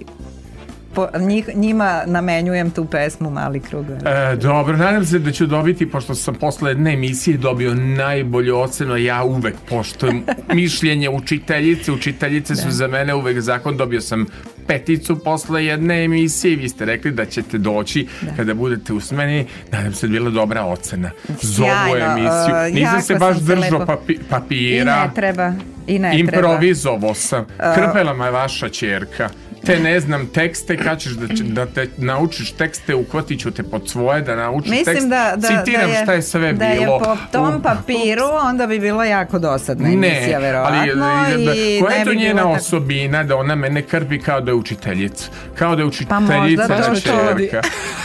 B: po, njih, njima namenjujem tu pesmu Mali krug.
A: E, dobro, nadam se da ću dobiti, pošto sam posle jedne emisije dobio najbolju ocenu, ja uvek poštujem mišljenje učiteljice, učiteljice da. su za mene uvek zakon, dobio sam peticu posle jedne emisije vi ste rekli da ćete doći da. kada budete u smeni, nadam se da je bila dobra ocena za ovu e, emisiju. Uh, se baš držao lepo... papira.
B: I ne treba.
A: I ne Improvizovo treba. sam. E, Krpela me vaša čerka te ne znam tekste, kad ćeš da, će, da te naučiš tekste, uhvatit ću te pod svoje da naučiš Mislim tekst. Da, da, Citiram da je, šta je sve
B: da
A: bilo. Da je
B: po tom papiru onda bi bilo jako dosadna emisija, ne, verovatno. Ali, da, i
A: koja je
B: to
A: njena tako... osobina da ona mene krvi kao da je učiteljica? Kao da je pa učiteljica pa naša Jerka.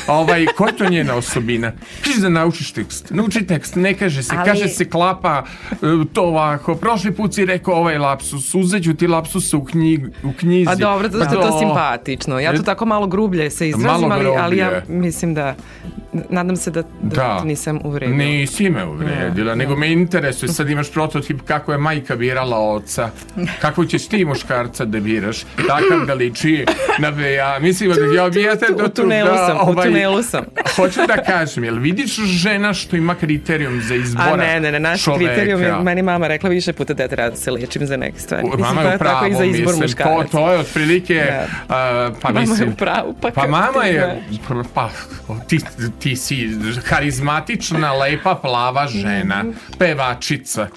A: ovaj, koja je to njena osobina? Kažeš da naučiš tekst. Nauči tekst, ne kaže se. Ali... Kaže se klapa e, to ovako. Prošli put si rekao ovaj lapsus. Uzeću ti lapsus u, knjig, u knjizi.
I: A
A: pa
I: dobro, zato pa, to to simpatično. Ja to e, tako malo grublje se izrazim, ali, ali ja mislim da, nadam se da, da, da. nisam uvredila. Nisi
A: me uvredila, nego me interesuje, sad imaš prototip kako je majka birala oca, kako ćeš ti muškarca da biraš, takav da liči na ja mislim da ja bijete do tu, u
I: ovaj, tunelu sam.
A: Hoću da kažem, jel vidiš žena što ima kriterijum za izbora
I: A ne, ne, ne, naš kriterijum je, meni mama rekla više puta da treba da se lečim za neke stvari.
A: Mama je pravo, mislim, to, je otprilike da da. Uh, pa mama mislim, je u pravu. Pa, pa mama je, pa, pa, ti, ti si karizmatična, lepa, plava žena, mhm. pevačica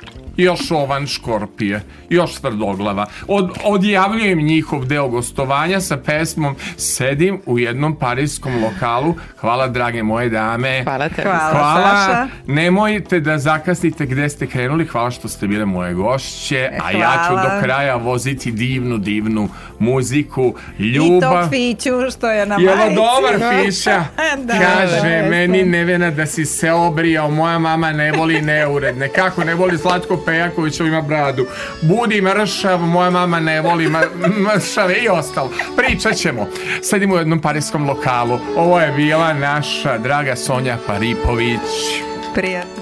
A: još Ovan Škorpije, još Tvrdoglava. Od, odjavljujem njihov deo gostovanja sa pesmom Sedim u jednom parijskom lokalu. Hvala, drage moje dame.
I: Hvala te.
A: Hvala, Hvala. Saša. Nemojte da zakasnite gde ste krenuli. Hvala što ste bile moje gošće. E, a ja ću do kraja voziti divnu, divnu muziku. Ljubav. I
B: to fiću što je na majici. Jel'
A: dobar
B: da,
A: fića? da, Kaže, da meni Nevena da si se obrijao. Moja mama ne voli neuredne. Kako ne voli slatko pe Pejakoviću ima bradu. Budi mršav, moja mama ne voli mršave i ostalo. Pričat ćemo. Sedimo u jednom parijskom lokalu. Ovo je bila naša draga Sonja Paripović.
B: Prijatno.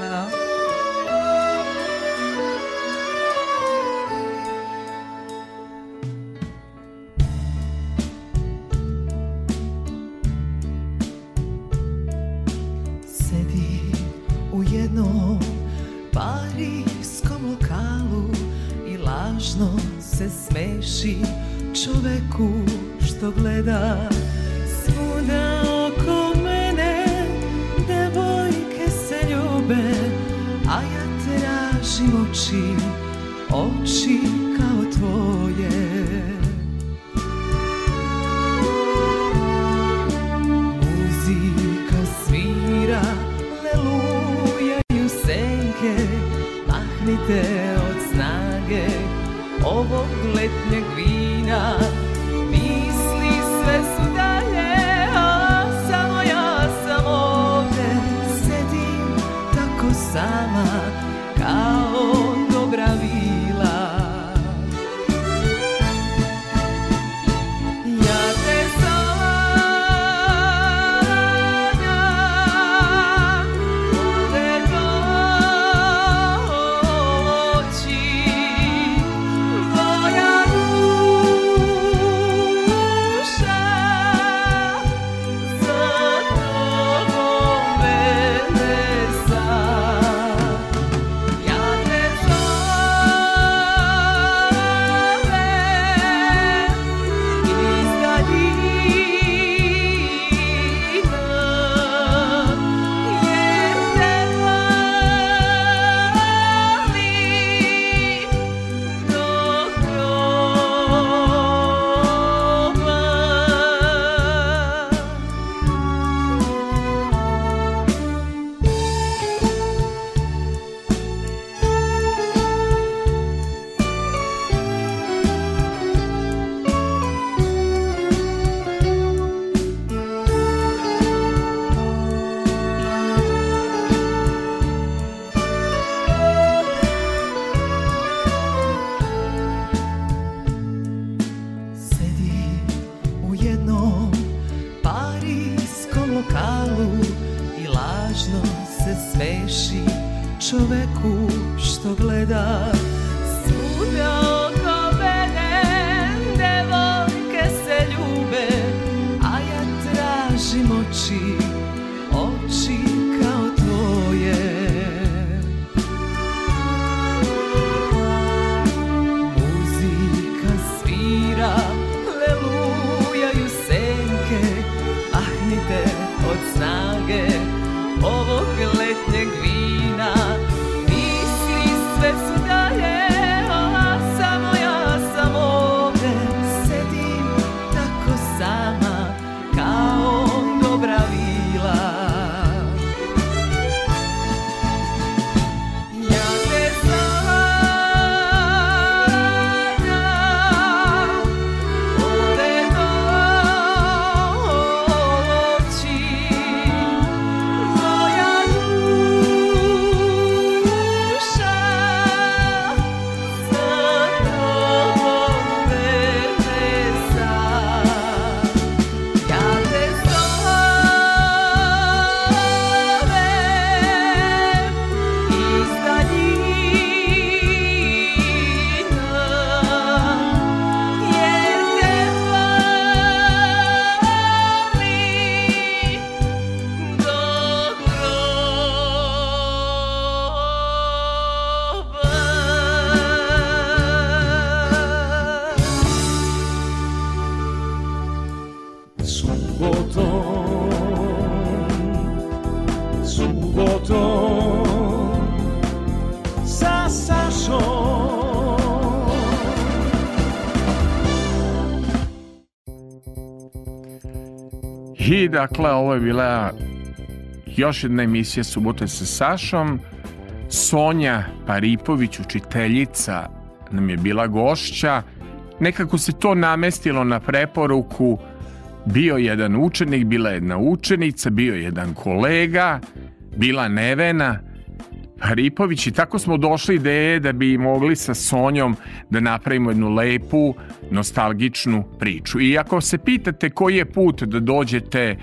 A: dakle ovo je bila još jedna emisija Subote sa Sašom. Sonja Paripović, učiteljica, nam je bila gošća. Nekako se to namestilo na preporuku bio jedan učenik, bila jedna učenica, bio jedan kolega, bila Nevena, Ripović i tako smo došli ideje da bi mogli sa Sonjom da napravimo jednu lepu, nostalgičnu priču. I ako se pitate koji je put da dođete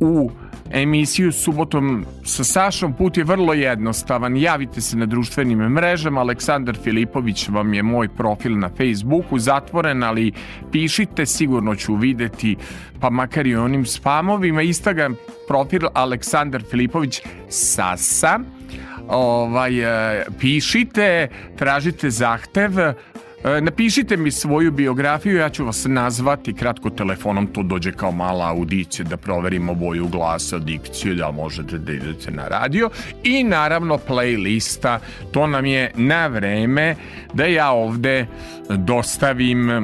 A: u emisiju subotom sa Sašom, put je vrlo jednostavan. Javite se na društvenim mrežama, Aleksandar Filipović vam je moj profil na Facebooku, zatvoren, ali pišite, sigurno ću videti, pa makar i onim spamovima. Instagram profil Aleksandar Filipović Sasa ovaj, e, pišite, tražite zahtev, e, Napišite mi svoju biografiju, ja ću vas nazvati kratko telefonom, to dođe kao mala audicija da proverimo boju glasa, dikciju, da možete da idete na radio i naravno playlista, to nam je na vreme da ja ovde dostavim e,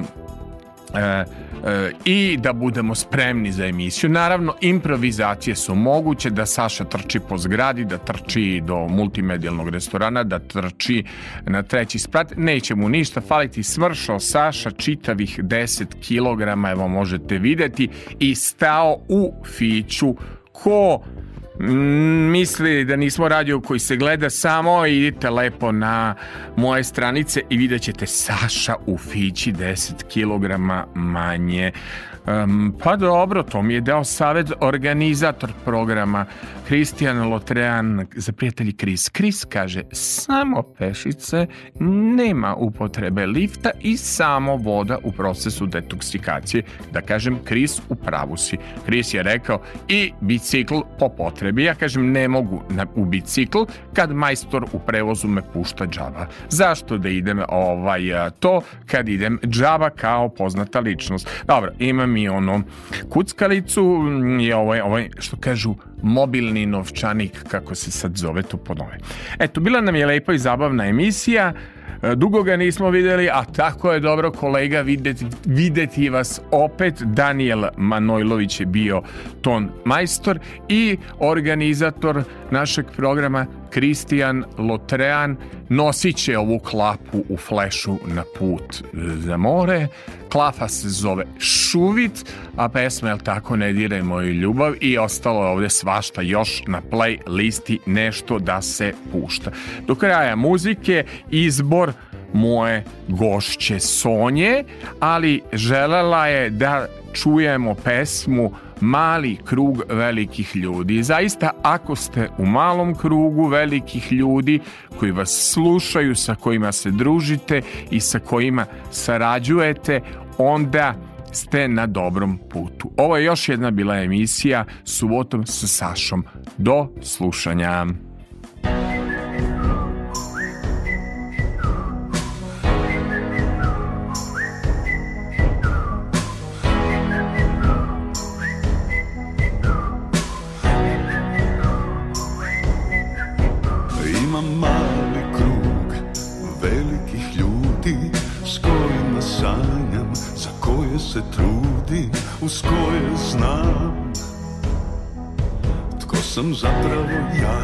A: i da budemo spremni za emisiju. Naravno, improvizacije su moguće da Saša trči po zgradi, da trči do multimedijalnog restorana, da trči na treći sprat. Neće mu ništa faliti. Smršao Saša čitavih 10 kg, evo možete videti, i stao u fiću ko Mm, misli da nismo radio koji se gleda samo idite lepo na moje stranice i vidjet ćete Saša u Fići 10 kg manje Um, pa dobro, to mi je dao savjet organizator programa Kristijan Lotrean za prijatelji Kris. Kris kaže, samo pešice, nema upotrebe lifta i samo voda u procesu detoksikacije. Da kažem, Kris u pravu si. Kris je rekao i bicikl po potrebi. Ja kažem, ne mogu na, u bicikl kad majstor u prevozu me pušta džaba. Zašto da idem ovaj, to kad idem džaba kao poznata ličnost? Dobro, imam mi ono kuckalicu i mm, ovaj, ovaj što kažu mobilni novčanik kako se sad zove to ponove. Eto, bila nam je lepa i zabavna emisija. E, dugo ga nismo videli, a tako je dobro kolega videti, videti vas opet. Daniel Manojlović je bio ton majstor i organizator našeg programa Kristijan Lotrean nosit će ovu klapu u flešu na put za more. Klafa se zove Šuvit, a pesma, je jel tako, ne diraj moju ljubav i ostalo je ovdje svašta još na play listi nešto da se pušta. Do kraja muzike, izbor moje gošće Sonje, ali želela je da čujemo pesmu Mali krug velikih ljudi. Zaista, ako ste u malom krugu velikih ljudi koji vas slušaju, sa kojima se družite i sa kojima sarađujete, onda ste na dobrom putu. Ovo je još jedna bila emisija Subotom sa Sašom. Do slušanja. se trudi uz koje znam Tko sam zapravo ja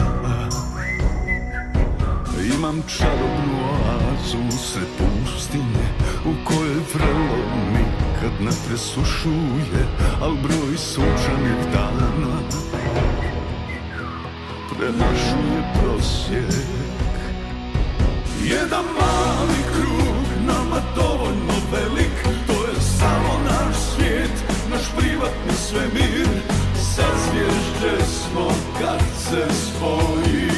A: Imam čarobnu oazu sred pustinje U kojoj vrelo nikad ne presušuje Al broj sučanih dana Premašuje prosjek Jedan mali krug nama dovoljno velik samo naš svijet, naš privatni svemir Sa zvježde smo kad se spojimo